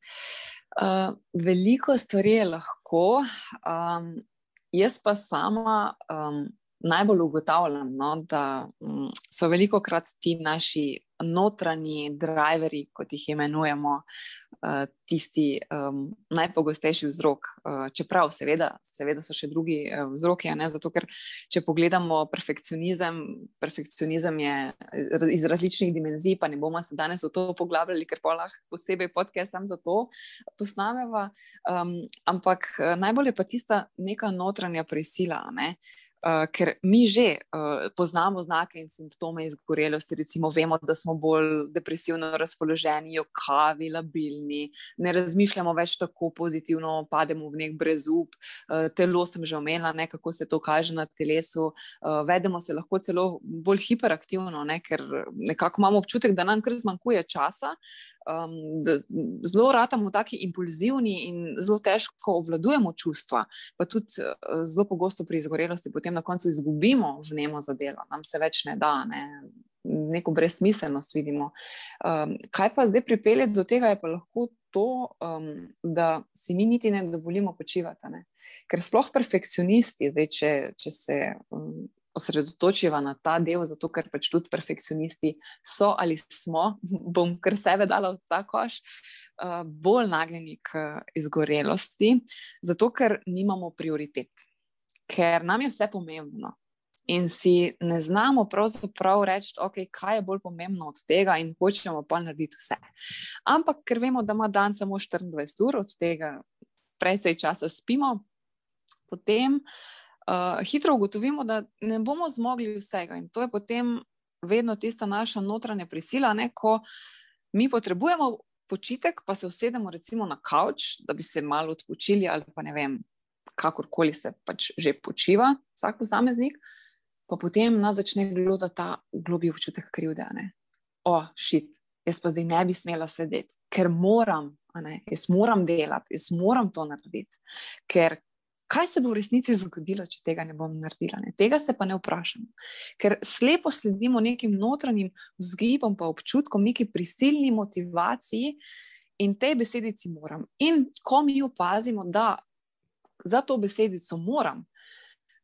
A: Uh, Uh, veliko stvari je lahko, um, jaz pa sama um, najbolj ugotavljam, no, da um, so veliko krat ti naši notranji driverji, kot jih imenujemo, uh, tisti um, najpogostejši vzrok. Uh, čeprav, seveda, seveda so še drugi uh, vzroki. Zato, ker če pogledamo perfekcionizem, perfekcionizem je iz različnih dimenzij, pa ne bomo se danes v to poglabljali, ker pa lahko posebej podcast sam za to posnameva. Um, ampak najbolj je pa tista neka notranja prisila. Ne? Uh, ker mi že uh, poznamo znake in simptome izgorelosti, recimo, vemo, da smo bolj depresivno razpoloženi, jokavi, labilni, ne razmišljamo več tako pozitivno, pademo v nek brezup, uh, telo sem že omenila, ne, kako se to kaže na telesu, uh, vedemo se lahko celo bolj hiperaktivno, ne, ker nekako imamo občutek, da nam kar zmanjkuje časa. Um, zelo ratamo tako impulzivni in zelo težko obvladujemo čustva, pa tudi uh, zelo pogosto pri izgorelosti potem na koncu izgubimo vnemo za delo, nam se več ne da, ne? neko brezmiselnost vidimo. Um, kaj pa zdaj pripelje do tega, je pa lahko to, um, da si mi niti ne dovolimo počivati. Ne? Ker sploh perfekcionisti, zdaj, če, če se um, osredotočiva na ta del, zato ker pač tudi perfekcionisti so ali smo, bom kar sebe dala v ta koš. Uh, bolj nagnjeni k izgorelosti, zato ker nimamo prioritet ker nam je vse pomembno. In si ne znamo pravzaprav reči, okay, kaj je bolj pomembno od tega, in hočemo pa narediti vse. Ampak, ker vemo, da ima dan samo 24 ur, od tega precej časa spimo, potem uh, hitro ugotovimo, da ne bomo zmogli vsega. In to je potem vedno tista naša notranja prisila, ne, ko mi potrebujemo počitek, pa se usedemo recimo na kavč, da bi se malo odpočili ali pa ne vem kakorkoli se pač že počiva, vsak posameznik, pa potem nas začne glodati ta globi občutek krivde. O, šit, jaz pa zdaj ne bi smela sedeti, ker moram, jaz moram delati, jaz moram to narediti. Ker kaj se bo v resnici zgodilo, če tega ne bom naredila? Ne? Tega se pa ne vprašam. Ker slepo sledimo nekim notranjim vzgibom, pa občutkom, neki prisilni motivaciji. In tej besedici moram. In ko mi opazimo, da za to besedico moram,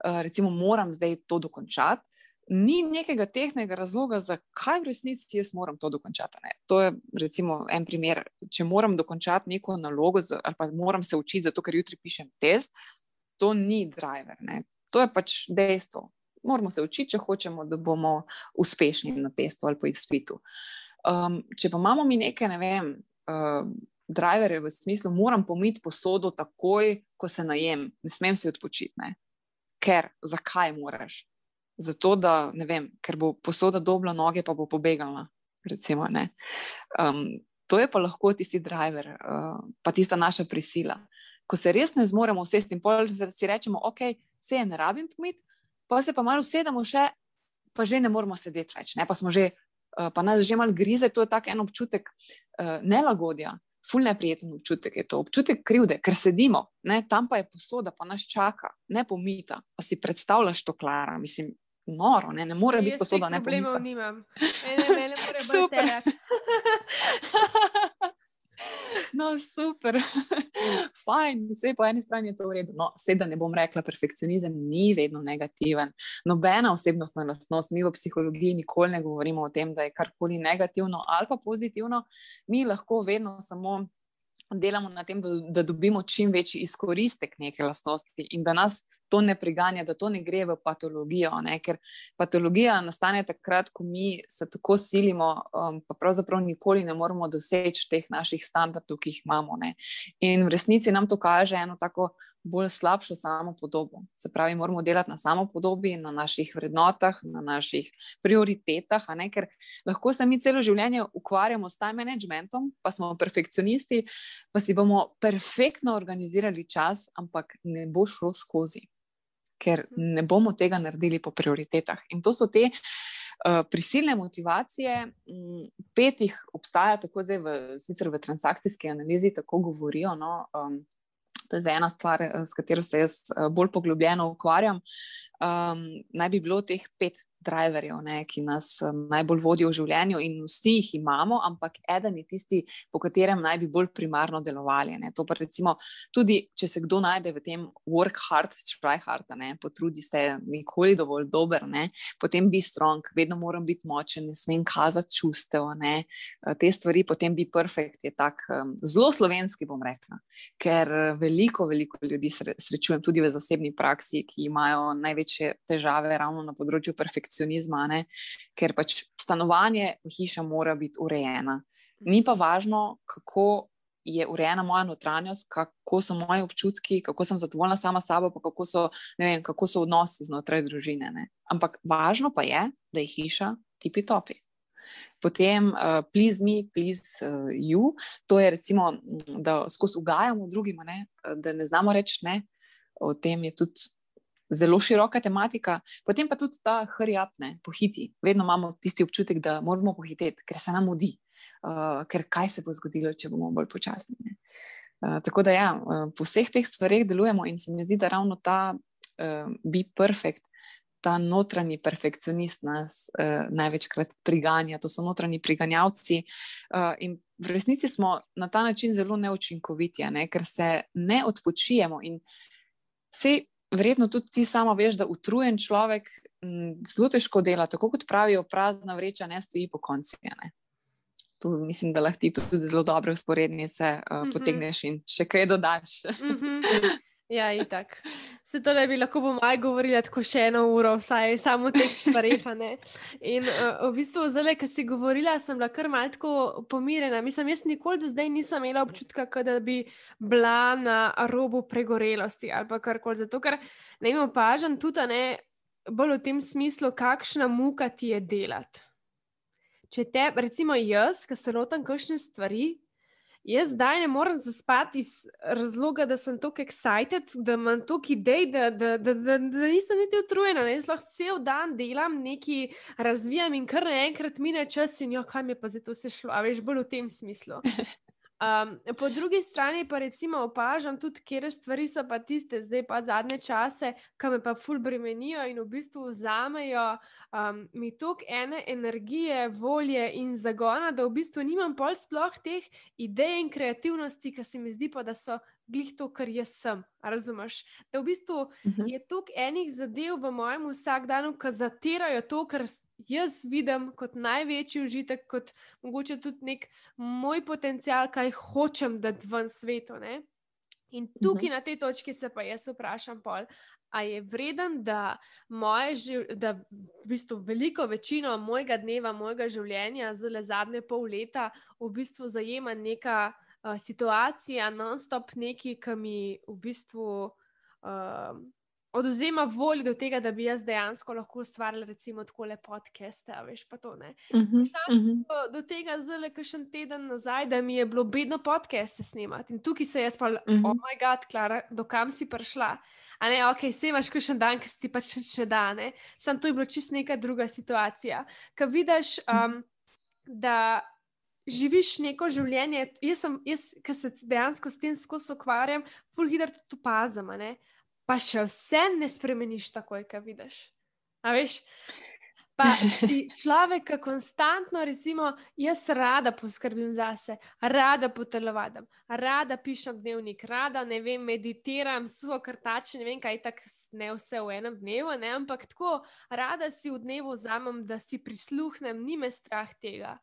A: eh, recimo, moram zdaj to dokončati. Ni nekega tehnega razloga, zakaj v resnici jaz moram to dokončati. Ne. To je recimo en primer. Če moram dokončati neko nalogo, ali pa moram se učiti, zato ker jutri pišem test, to ni driver. Ne. To je pač dejstvo. Moramo se učiti, če hočemo, da bomo uspešni na testu ali pa izpitu. Um, če pa imamo mi neke, ne vem, uh, driverje v smislu, moram pomiti posodo takoj, ko se najem, ne smem si odpočiti. Ne? Ker, zakaj moraš? Zato, da ne vem, ker bo posoda dobila noge, pa bo pobegala. Recimo, um, to je pa lahko tisti driver, uh, pa tista naša prisila. Ko se res ne zmoremo vsesti in si rečemo, ok, se je ne rabim pomiti, pa se pa malo usedemo še, pa že ne moramo sedeti več, ne? pa smo že, uh, pa nas že malo grize, to je tak en občutek uh, nelagodja ful neprijeten občutek je to, občutek krivde, ker sedimo, ne, tam pa je posoda, pa nas čaka, ne pomita. A si predstavljaš to, Klara? Mislim, noro, ne, ne more biti posoda ne pomita.
B: Problemov nimam, ne, ne, ne more biti super.
A: No, super, fajn, vse po eni strani je to v redu. No, Sedaj ne bom rekla, perfekcionizem ni vedno negativen. Nobena osebnostna lastnost, mi v psihologiji nikoli ne govorimo o tem, da je karkoli negativno ali pa pozitivno. Mi lahko vedno samo delamo na tem, da, da dobimo čim večji izkoristek neke lastnosti in da nas to ne priganja, da to ne gre v patologijo. Ne? Ker patologija nastane takrat, ko mi se tako silimo, um, pa pravzaprav nikoli ne moremo doseči teh naših standardov, ki jih imamo. Ne? In v resnici nam to kaže eno tako bolj slabšo samo podobo. Se pravi, moramo delati na samo podobi, na naših vrednotah, na naših prioritetah, ker lahko se mi celo življenje ukvarjamo s time managementom, pa smo perfekcionisti, pa si bomo perfektno organizirali čas, ampak ne bo šlo skozi, ker ne bomo tega naredili po prioritetah. In to so te. Uh, prisilne motivacije, m, pet jih obstaja, tako zdaj, v, sicer v transakcijski analizi, tako govorijo. No, um, To je ena stvar, eh, s katero se jaz eh, bolj poglobljeno ukvarjam. Um, naj bi bilo teh pet driverjev, ne, ki nas um, najbolj vodijo v življenju, in vsi jih imamo, ampak eden je tisti, po katerem naj bi bolj primarno delovali. Ne. To pa recimo tudi, če se kdo najde v tem work hard, try hard, ne, potrudi se, nikoli dovolj dober, ne, potem bi strong, vedno moram biti močen, ne smem kazati čustev. Ne. Te stvari, potem bi perfekt, je tak um, zelo slovenski, bom rekla, ker veliko, veliko ljudi srečujem tudi v zasebni praksi, ki imajo največje težave ravno na področju perfekcionizma ne? ker pač stanovanje, hiša mora biti urejena. Ni pa važno, kako je urejena moja notranjost, kako so moji občutki, kako sem zadovoljna sama s sabo, pa kako so, vem, kako so odnosi znotraj družine. Ne? Ampak važno pa je, da je hiša tipi topi. Potem, uh, please me, please uh, you, to je recimo, da skozi ugajamo drugim, ne? da ne znamo reči ne. O tem je tudi zelo široka tematika, potem pa tudi ta hrjapne, pohiti. Vedno imamo tisti občutek, da moramo pohiteti, ker se nam mudi, uh, ker kaj se bo zgodilo, če bomo bolj počasni. Uh, tako da, ja, uh, po vseh teh stvareh delujemo in se mi zdi, da ravno ta uh, be perfect. Ta notranji perfekcionist nas uh, največkrat priganja, to so notranji priganjavci, uh, in v resnici smo na ta način zelo neučinkoviti, ne? ker se ne odpočijemo. In vse verjetno tudi ti sama veš, da utrujen človek m, zelo težko dela, tako kot pravijo, prazna vreča ne stoji po konci. Ne? Tu mislim, da lahko ti tudi zelo dobre usporednice uh, mm -hmm. potegneš in še kaj dodaš.
B: Mm -hmm. Ja, in tako. Se to ne bi lahko po maju govorila tako še eno uro, vsaj samo o teh stvareh. In uh, v bistvu, zdaj, ki si govorila, sem bila kar malce pomirjena. Mislim, jaz nikoli do zdaj nisem imela občutka, da bi bila na robu pregorelosti ali karkoli. Zato, ker ne vem, opažam tudi ne, bolj v tem smislu, kakšna muka ti je delati. Če te, recimo jaz, ki se lotam kakšne stvari, Jaz zdaj ne morem zaspati iz razloga, da sem tako excited, da imam toliko idej, da, da, da, da, da nisem niti utrujena. Jaz lahko cel dan delam, nekaj razvijam in kar naenkrat mine čas in jo, kaj mi je pa zdaj to vse šlo, a veš, bolj v tem smislu. Um, po drugi strani pa recimo opažam tudi, kje stvari so pa tiste, zdaj pa zadnje čase, ki me pa ful bremenijo in v bistvu vzamejo um, mi toliko ene energije, volje in zagona, da v bistvu nimam pol sploh teh idej in kreativnosti, ki se mi zdi pa, da so glih to, kar jaz sem. Razumeš? Da v bistvu uh mhm. -huh. je toliko enih zadev v mojem vsakdanu, ki zatirajo to, kar jaz vidim kot največji užitek, kot mogoče tudi nek moj potencial, kaj hočem dati v svetu. Ne? In tukaj uh -huh. na tej točki se pa jaz vprašam, pol, a je vreden, da, živ, da v bistvu veliko večino mojega dneva, mojega življenja, zelo zadnje pol leta, v bistvu zajema neka uh, situacija, non-stop neki, ki mi v bistvu. Uh, oduzema voljo do tega, da bi jaz dejansko lahko ustvarjala, recimo, tako le podcaste, veš pa to ne. Uh -huh, uh -huh. do, do tega zelo, ki še en teden nazaj, da mi je bilo bedno podcaste snemati in tukaj se jaz pa, uh -huh. oh moj bog, Klara, do kam si prišla. A ne, ok, se imaš še en dan, ki si ti pač še dan, sem to je bilo čist neka druga situacija. Kaj vidiš, um, da. Živiš neko življenje, jaz, jaz ki se dejansko s tem ukvarjam, fulhiter to opazim pa še vse ne spremeniš takoj, kaj vidiš. A veš? Pa si človek, ki konstantno, recimo, jaz rada poskrbim zase, rada potelovadim, rada pišem dnevnik, rada ne vem, meditiram, suho krtač, ne vem, kaj tako ne vse v enem dnevu, ne? ampak tako rada si v dnevu vzamem, da si prisluhnem, ni me strah tega.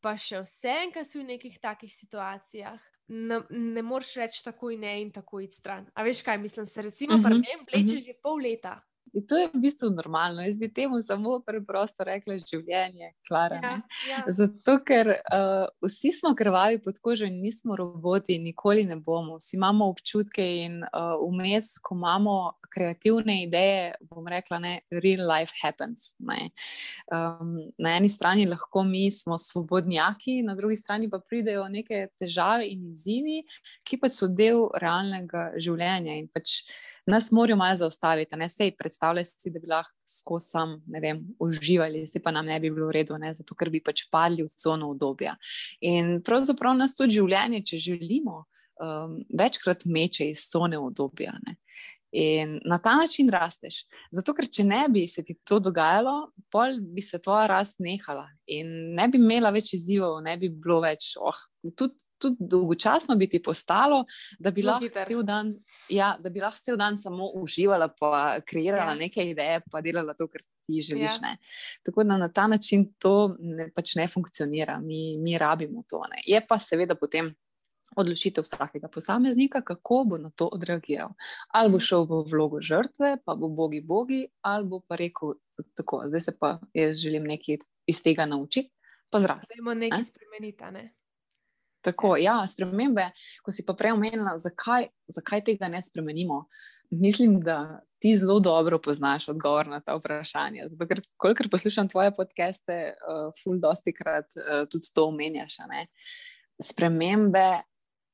B: Pa še vse, ki si v nekih takih situacijah, ne, ne moreš reči tako in ne in tako iti stran. A veš kaj, mislim, se recimo uh -huh, pri tem vleče uh -huh. že pol leta.
A: In to je v bistvu normalno. Jaz bi temu samo preprosto rekla življenje, Klara. Ja, ja. Zato, ker uh, vsi smo krvavi pod kožo in nismo roboti, nikoli ne bomo. Vsi imamo občutke in uh, vmes, ko imamo kreativne ideje, bom rekla, ne, real life happens. Um, na eni strani lahko mi smo svobodnjaki, na drugi strani pa pridejo neke težave in izzivi, ki pač so del realnega življenja in pač nas morajo malo zaustaviti. Ne sej predstavljaj si, da bi lahko skozi sam, ne vem, uživali, se pa nam ne bi bilo v redu, ne? zato ker bi pač padli v cono obdobja. In pravzaprav nas to življenje, če želimo, um, večkrat meče iz cone obdobja. Ne? In na ta način rasteš. Zato, ker če ne bi se ti to dogajalo, pol bi se tvoja rast nehala in ne bi imela več izzivov, ne bi bilo več, oh, tudi, tudi dolgočasno bi ti postalo, da bi, lahko cel, dan, ja, da bi lahko cel dan samo uživala, pa kreirala ja. neke ideje, pa delala to, kar ti želiš. Ja. Tako da na ta način to ne, pač ne funkcionira, mi, mi rabimo to. Ne. Je pa seveda potem odločitev vsakega posameznika, kako bo na to odreagiral. Ali bo mhm. šel v vlogo žrtve, pa bo bogi bogi, ali bo pa rekel, tako, zdaj se pa jaz želim nekaj iz tega naučiti, pa zrasti.
B: Zdaj moramo nekaj spremeniti. Ne?
A: Tako, ja, spremembe, ko si pa prej omenila, zakaj, zakaj tega ne spremenimo. Mislim, da ti zelo dobro poznaš odgovor na ta vprašanja. Zato, ker, kolikor poslušam tvoje podcaste, uh, ful, dosti krat uh, tudi to omenjaš. Spremembe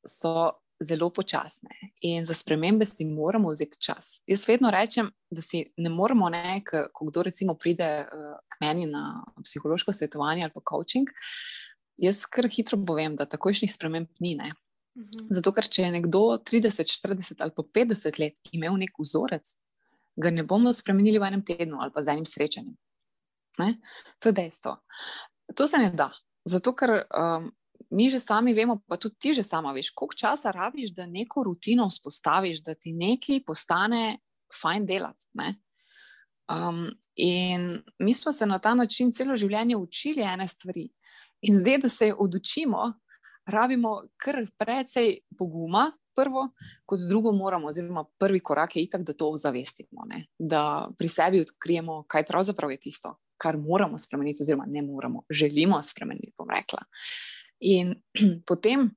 A: so zelo počasne in za spremembe si moramo vzeti čas. Jaz vedno rečem, da si ne moramo, ne, ko kdo recimo pride uh, k meni na psihološko svetovanje ali pa coaching. Jaz kar hitro povem, da takojšnjih sprememb ni. Ne. Mhm. Zato, ker če je nekdo 30, 40 ali pa 50 let imel nek vzorec, ga ne bomo spremenili v enem tednu ali pa z enim srečanjem. Ne? To je dejstvo. To se ne da. Zato, ker um, mi že sami vemo, pa tudi ti že sama veš, koliko časa rabiš, da neko rutino vzpostaviš, da ti nekaj postane fajn delati. Um, in mi smo se na ta način celo življenje učili ene stvari. In zdaj, da se odučimo, rabimo kar precej poguma, prvo, kot drugo, moramo, oziroma prvi korak je itak, da to ozavestimo, ne? da pri sebi odkrijemo, kaj pravzaprav je tisto, kar moramo spremeniti, oziroma ne moramo, želimo spremeniti. Bom rekla. In potem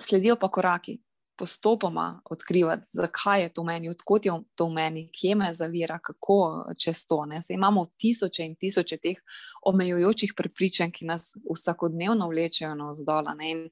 A: sledijo pa koraki, postopoma odkrivati, zakaj je to v meni, odkot je to v meni, kje me zavira, kako čez to. Imamo tisoče in tisoče teh omejujočih prepričanj, ki nas vsakodnevno vlečejo na vzdolj.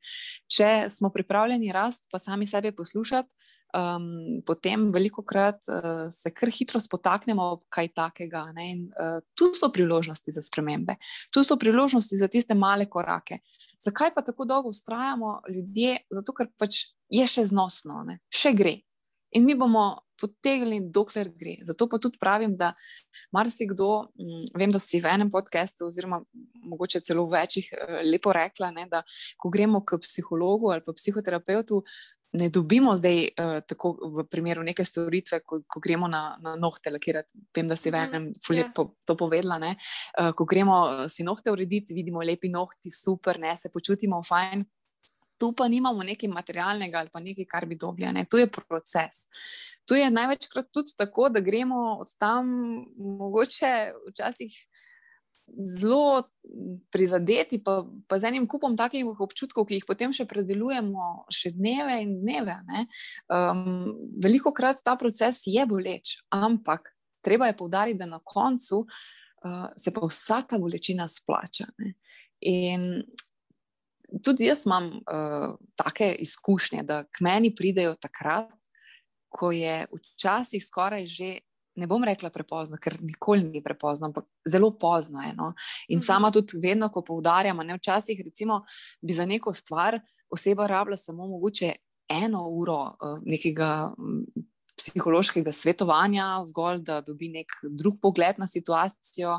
A: Če smo pripravljeni rast, pa sami sebe poslušati, um, potem veliko krat uh, se kar hitro spotaknemo ob kaj takega. In, uh, tu so priložnosti za spremembe, tu so priložnosti za tiste male korake. Zakaj pa tako dolgo ustrajamo ljudje? Zato, ker pač je še znosno, ne? še gre. In mi bomo potegli, dokler gre. Zato pa tudi pravim, da marsikdo, vem, da si v enem podkastu, oziroma mogoče celo v večjih, eh, lepo rekla, ne, da ko gremo k psihologu ali pa psihoterapeutu, ne dobimo zdaj, uh, tako v primeru neke storitve, ko, ko gremo na, na nohte lakirati. Vem, da si v mhm, enem fulje yeah. Ja. to povedala. Uh, ko gremo eh, si nohte urediti, vidimo lepi nohti, super, ne, se počutimo fajn. Tu pa nimamo nekaj materialnega ali pa nekaj, kar bi dobili. Tu je proces. Tu je največkrat tudi tako, da gremo od tam, mogoče včasih zelo prizadeti, pa, pa z enim kupom takih občutkov, ki jih potem še predelujemo, še dneve in dneve. Um, veliko krat ta proces je boleč, ampak treba je povdariti, da na koncu uh, se pa vsa ta bolečina splača. Ne? In tudi jaz imam uh, take izkušnje, da k meni pridejo takrat, ko je včasih skoraj že ne bom rekla prepozno, ker nikoli ni prepozno, ampak zelo pozno je. No? In mhm. sama tudi vedno, ko poudarjam, ne včasih, recimo, bi za neko stvar oseba rabila samo mogoče eno uro uh, nekega. Psihološkega svetovanja, zgolj da dobi nek drug pogled na situacijo,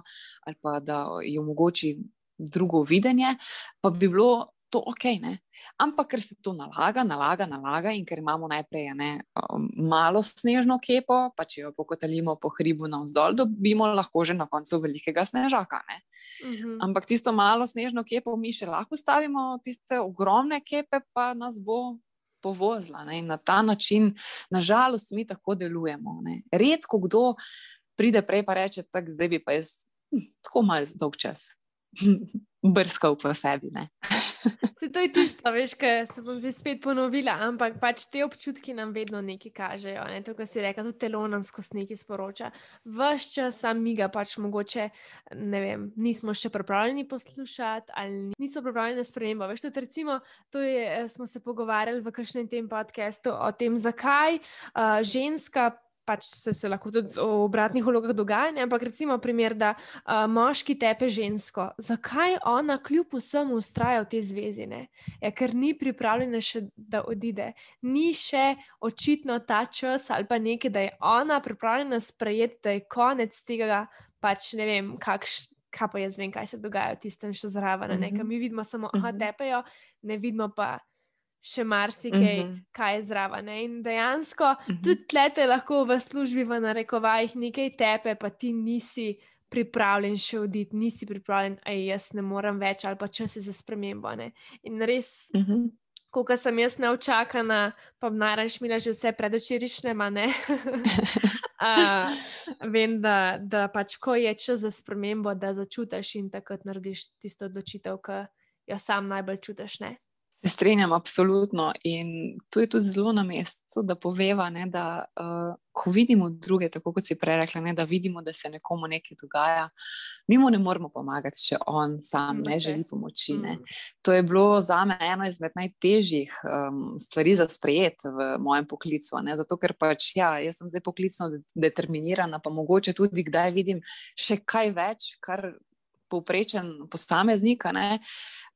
A: ali pa da ji omogoči drugo videnje, pa bi bilo to ok. Ne? Ampak ker se to nalaga, nalaga, nalaga in ker imamo najprej ne, um, malo snežno kepo, pa če jo pokotalimo po hribu navzdol, dobimo lahko že na koncu velikega snežaka. Uh mhm. -huh. Ampak tisto malo snežno kepo mi še lahko stavimo, tiste ogromne kepe pa nas bo. Povozla, in na ta način, nažalost, mi tako delujemo. Ne. Redko kdo pride prej in reče: Zdaj bi pa jaz hm, tako malo dolg čas brskal po sebi.
B: Se to je tisto, veš, kaj se bom zdaj spet ponovila, ampak pač te občutki nam vedno nekaj kažejo. Ne? To, kar si rekel, tudi telo nam skozi nekaj sporoča. Ves čas sam mi ga pač mogoče, ne vem, nismo še pripravljeni poslušati ali nismo pripravljeni na spremembo. Veš, tudi recimo, to je, eh, smo se pogovarjali v kakšnem tem podkastu o tem, zakaj uh, ženska pač se, se lahko tudi v obratnih vlogah dogaja, ampak recimo primer, da uh, moški tepe žensko. Zakaj ona kljub vsemu ustraja v tej zvezi? Ja, ker ni pripravljena še, da odide. Ni še očitno ta čas ali pa nekaj, da je ona pripravljena sprejeti, da je konec tega, pač ne vem, kakš. Kaj pa jaz vem, kaj se dogaja v tistem še zraven. Uh -huh. Mi vidimo samo, da
A: Mhm.
B: tepejo, ne vidimo pa še marsikaj, uh
A: Mhm.
B: -huh. kaj je zraven. In dejansko uh
A: Mhm.
B: -huh. tudi tlete lahko v službi, v narekovajih, nekaj tepe, pa ti nisi pripravljen še oditi, nisi pripravljen, da jaz ne morem več, ali pa čas je za spremembo. Ne. In res,
A: Uh -huh.
B: ko sem jaz naučakana, pa najraš mi že vse predočirišne, ne. uh, vem, da, da pač, ko je čas za spremembo, da začutiš in takrat narediš tisto odločitev, ki jo sam najbolj čutiš. Ne.
A: Se strinjam, absolutno. In tu je tudi zelo na mestu, da poveva, ne, da uh, ko vidimo druge, tako kot si prej rekla, ne, da vidimo, da se nekomu nekaj dogaja, mi mu ne moremo pomagati, če on sam ne
B: Okay.
A: želi pomoči. Ne.
B: Mm.
A: To je bilo za me eno izmed najtežjih um, stvari za sprejeti v mojem poklicu. Ne? Zato, ker pač ja, jaz sem zdaj poklicno de- determinirana, pa mogoče tudi kdaj vidim še kaj več, kar povprečen posameznik.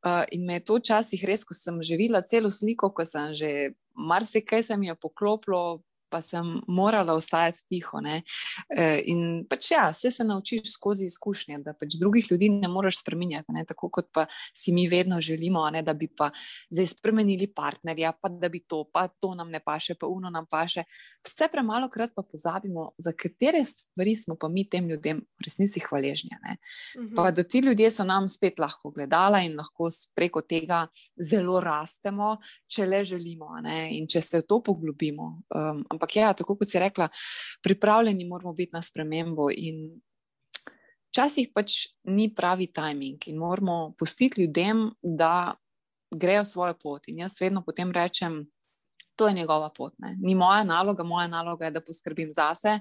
A: Uh, in me je to včasih res, ko sem že videla celo sliko, ko sem že marsikaj se mi je poklopilo, pa sem morala ostajati tiho. ne. Eh, In pač ja, vse se naučiš skozi izkušnje, da pač drugih ljudi ne moreš spremenjati, ne? tako kot pa si mi vedno želimo, ne? da bi pa zdaj spremenili partnerja, pa da bi to, pa to nam ne paše, pa uno nam paše. Vse premalo krat pa pozabimo, za katere stvari smo pa mi tem ljudem v resnici hvaležni.
B: Mhm.
A: Pa da ti ljudje so nam spet lahko gledala in lahko preko tega zelo rastemo, če le želimo ne, in če se v to poglobimo. Um, ampak ja, tako kot si rekla, pripravljeni moramo biti na spremembo. In včasih pač ni pravi timing in moramo pustiti ljudem, da grejo svojo pot. In jaz vedno potem rečem, to je njegova pot. Ne. Ni moja naloga, moja naloga je, da poskrbim zase.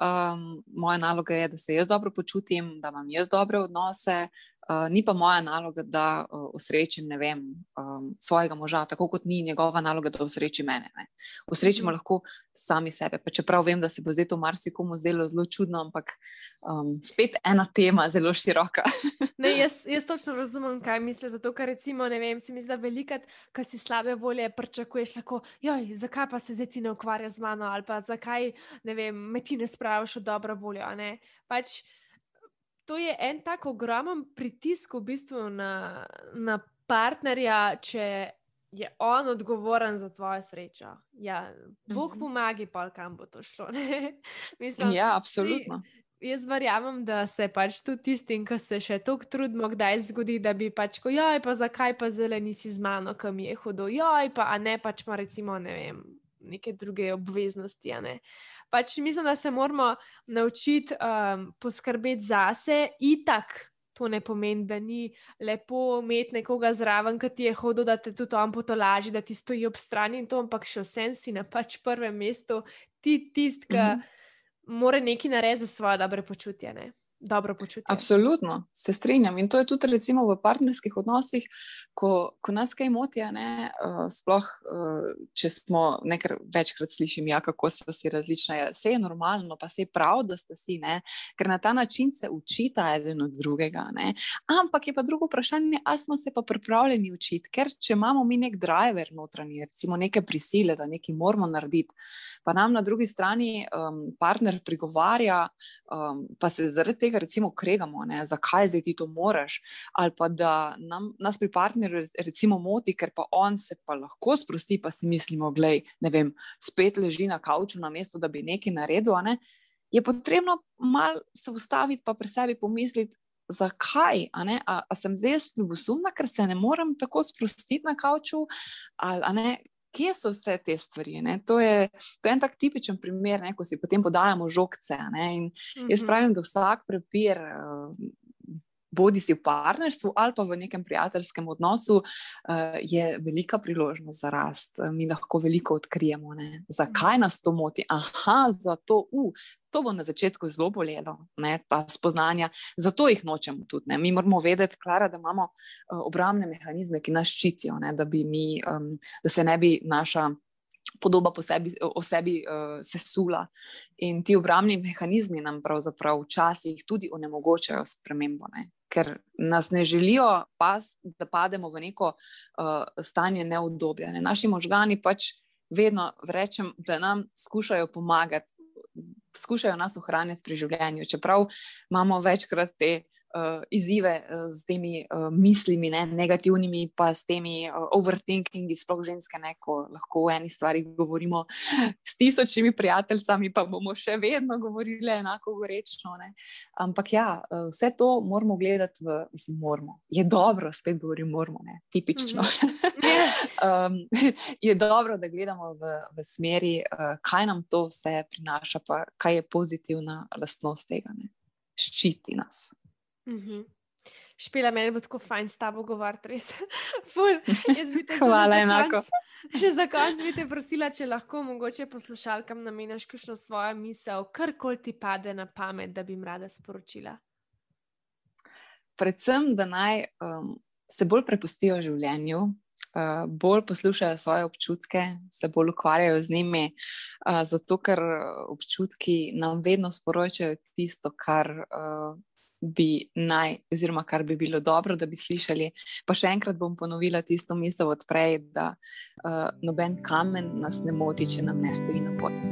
A: Um, moja naloga je, da se jaz dobro počutim, da imam jaz dobre odnose. Uh, ni pa moja naloga, da uh, osrečim vem, um, svojega moža, tako kot ni njegova naloga, da osreči mene. Ne. Osrečimo
B: Mhm.
A: lahko sami sebe. Pa čeprav vem, da se bo zdaj to marsikomu zdelo zelo čudno, ampak um, spet ena tema, zelo široka.
B: Ne, jaz, jaz točno razumem, kaj misliš. Zato, ker recimo, ne vem, se mi zdi, da velikrat, ko si slabe volje, pričakuješ lahko, joj, zakaj pa se zdaj ti ne ukvarjaš z mano, ali pa zakaj ne vem, me ti ne spraviš v dobro voljo. ne. Pač, to je en tak ogromen pritisk v bistvu na, na partnerja, če je on odgovoren za tvojo srečo. Ja, Bog
A: Mhm.
B: pomagi, pa kam bo to šlo. Mislim,
A: ja, absolutno.
B: Jaz verjamem, da se pač tudi tistim, ki se še tako trudimo, kdaj zgodi, da bi pač, ko joj, pa zakaj pa zelo nisi z mano, kam je hudo, joj, pa a ne pač ima recimo, ne vem, neke druge obveznosti. ne. Pač mislim, da se moramo naučiti um, poskrbeti zase, itak To ne pomeni, da ni lepo imeti nekoga zraven, ki ti je hodil, da te tudi on potolaži, da ti stoji ob strani in to, ampak še vsem si na pač prvem mestu, ti tisti, ki mm -hmm. mora nekaj narediti za svoje dobre počutje. Ne? Dobro počutje.
A: Absolutno, se strinjam. In to je tudi recimo v partnerskih odnosih, ko, ko nas kaj moti. Uh, sploh, uh, če smo nekaj večkrat slišali, ja, kako so si različni, vse je normalno, pa se je prav, da ste si, ne? ker na ta način se učita eden od drugega. Ne? Ampak je pa drugo vprašanje, ali smo se pa pripravljeni učiti, ker če imamo mi nek driver notranji, recimo neke prisile, da nekaj moramo narediti, pa nam na drugi strani um, partner prigovarja, um, pa se zaradi tega recimo kregamo, ne, zakaj zdaj ti to moraš, ali pa da nam, nas pri partnerju recimo moti, ker pa on se pa lahko sprosti, pa si mislimo, gledaj, ne vem, spet leži na kavču na mestu, da bi nekaj naredil, ne, je potrebno mal se ustaviti pa pri sebi pomisliti, zakaj, a, ne, a, a sem zdaj ljubosumna, ker se ne morem tako sprostiti na kavču, ali, ne, kje so vse te stvari. To je, to je en tak tipičen primer, ne, ko si potem podajamo žogce. In jaz mhm. pravim, da vsak prepir. Uh, Bodi si v partnerstvu ali pa v nekem prijateljskem odnosu, uh, je velika priložnost za rast. Mi lahko veliko odkrijemo. Ne? Zakaj nas to moti? Aha, zato, uh, to bo na začetku zelo bolelo, ne, ta spoznanja, zato jih nočemo tudi. Ne. Mi moramo vedeti, Klara, da imamo uh, obrambne mehanizme, ki nas ščitijo, ne, da, mi, um, da se ne bi naša podoba po sebi, o sebi uh, sesula. In ti obrambni mehanizmi nam pravzaprav včasih tudi onemogočajo spremembo. Ne. Ker nas ne želijo, pas, da pademo v neko uh, stanje neudobja. Ne. Naši možgani pač vedno rečem, da nam skušajo pomagati, poskušajo nas ohranjati pri življenju, čeprav imamo večkrat te uh, izzive uh, z temi uh, mislimi, ne, negativnimi, pa s temi uh, overthinkingi, sploh ženske, ne, ko lahko o eni stvari govorimo s tisočimi prijateljicami, pa bomo še vedno govorili enako gorečno. Ne. Ampak ja, uh, vse to moramo gledati v, mislim, moramo. Je dobro, spet govorim, moramo, ne, tipično. um, je dobro, da gledamo v, v smeri, uh, kaj nam to vse prinaša, pa kaj je pozitivna lastnost tega. Ne. Ščiti nas.
B: Mhm. Špila, meni bo tako fajn s tabo govoriti, res.
A: Hvala, enako.
B: Že za konec bi te prosila, če lahko mogoče poslušalkam nameniš kakšno svojo misel, kar koli ti pade na pamet, da bi jim rada sporočila.
A: Predvsem, da naj um, se bolj prepustijo življenju, uh, bolj poslušajo svoje občutke, se bolj ukvarjajo z njimi, uh, zato ker občutki nam vedno sporočajo tisto, kar. Uh, bi naj, oziroma kar bi bilo dobro, da bi slišali. Pa še enkrat bom ponovila tisto misel odprej, da uh, noben kamen nas ne moti, če nam ne stoji na poti.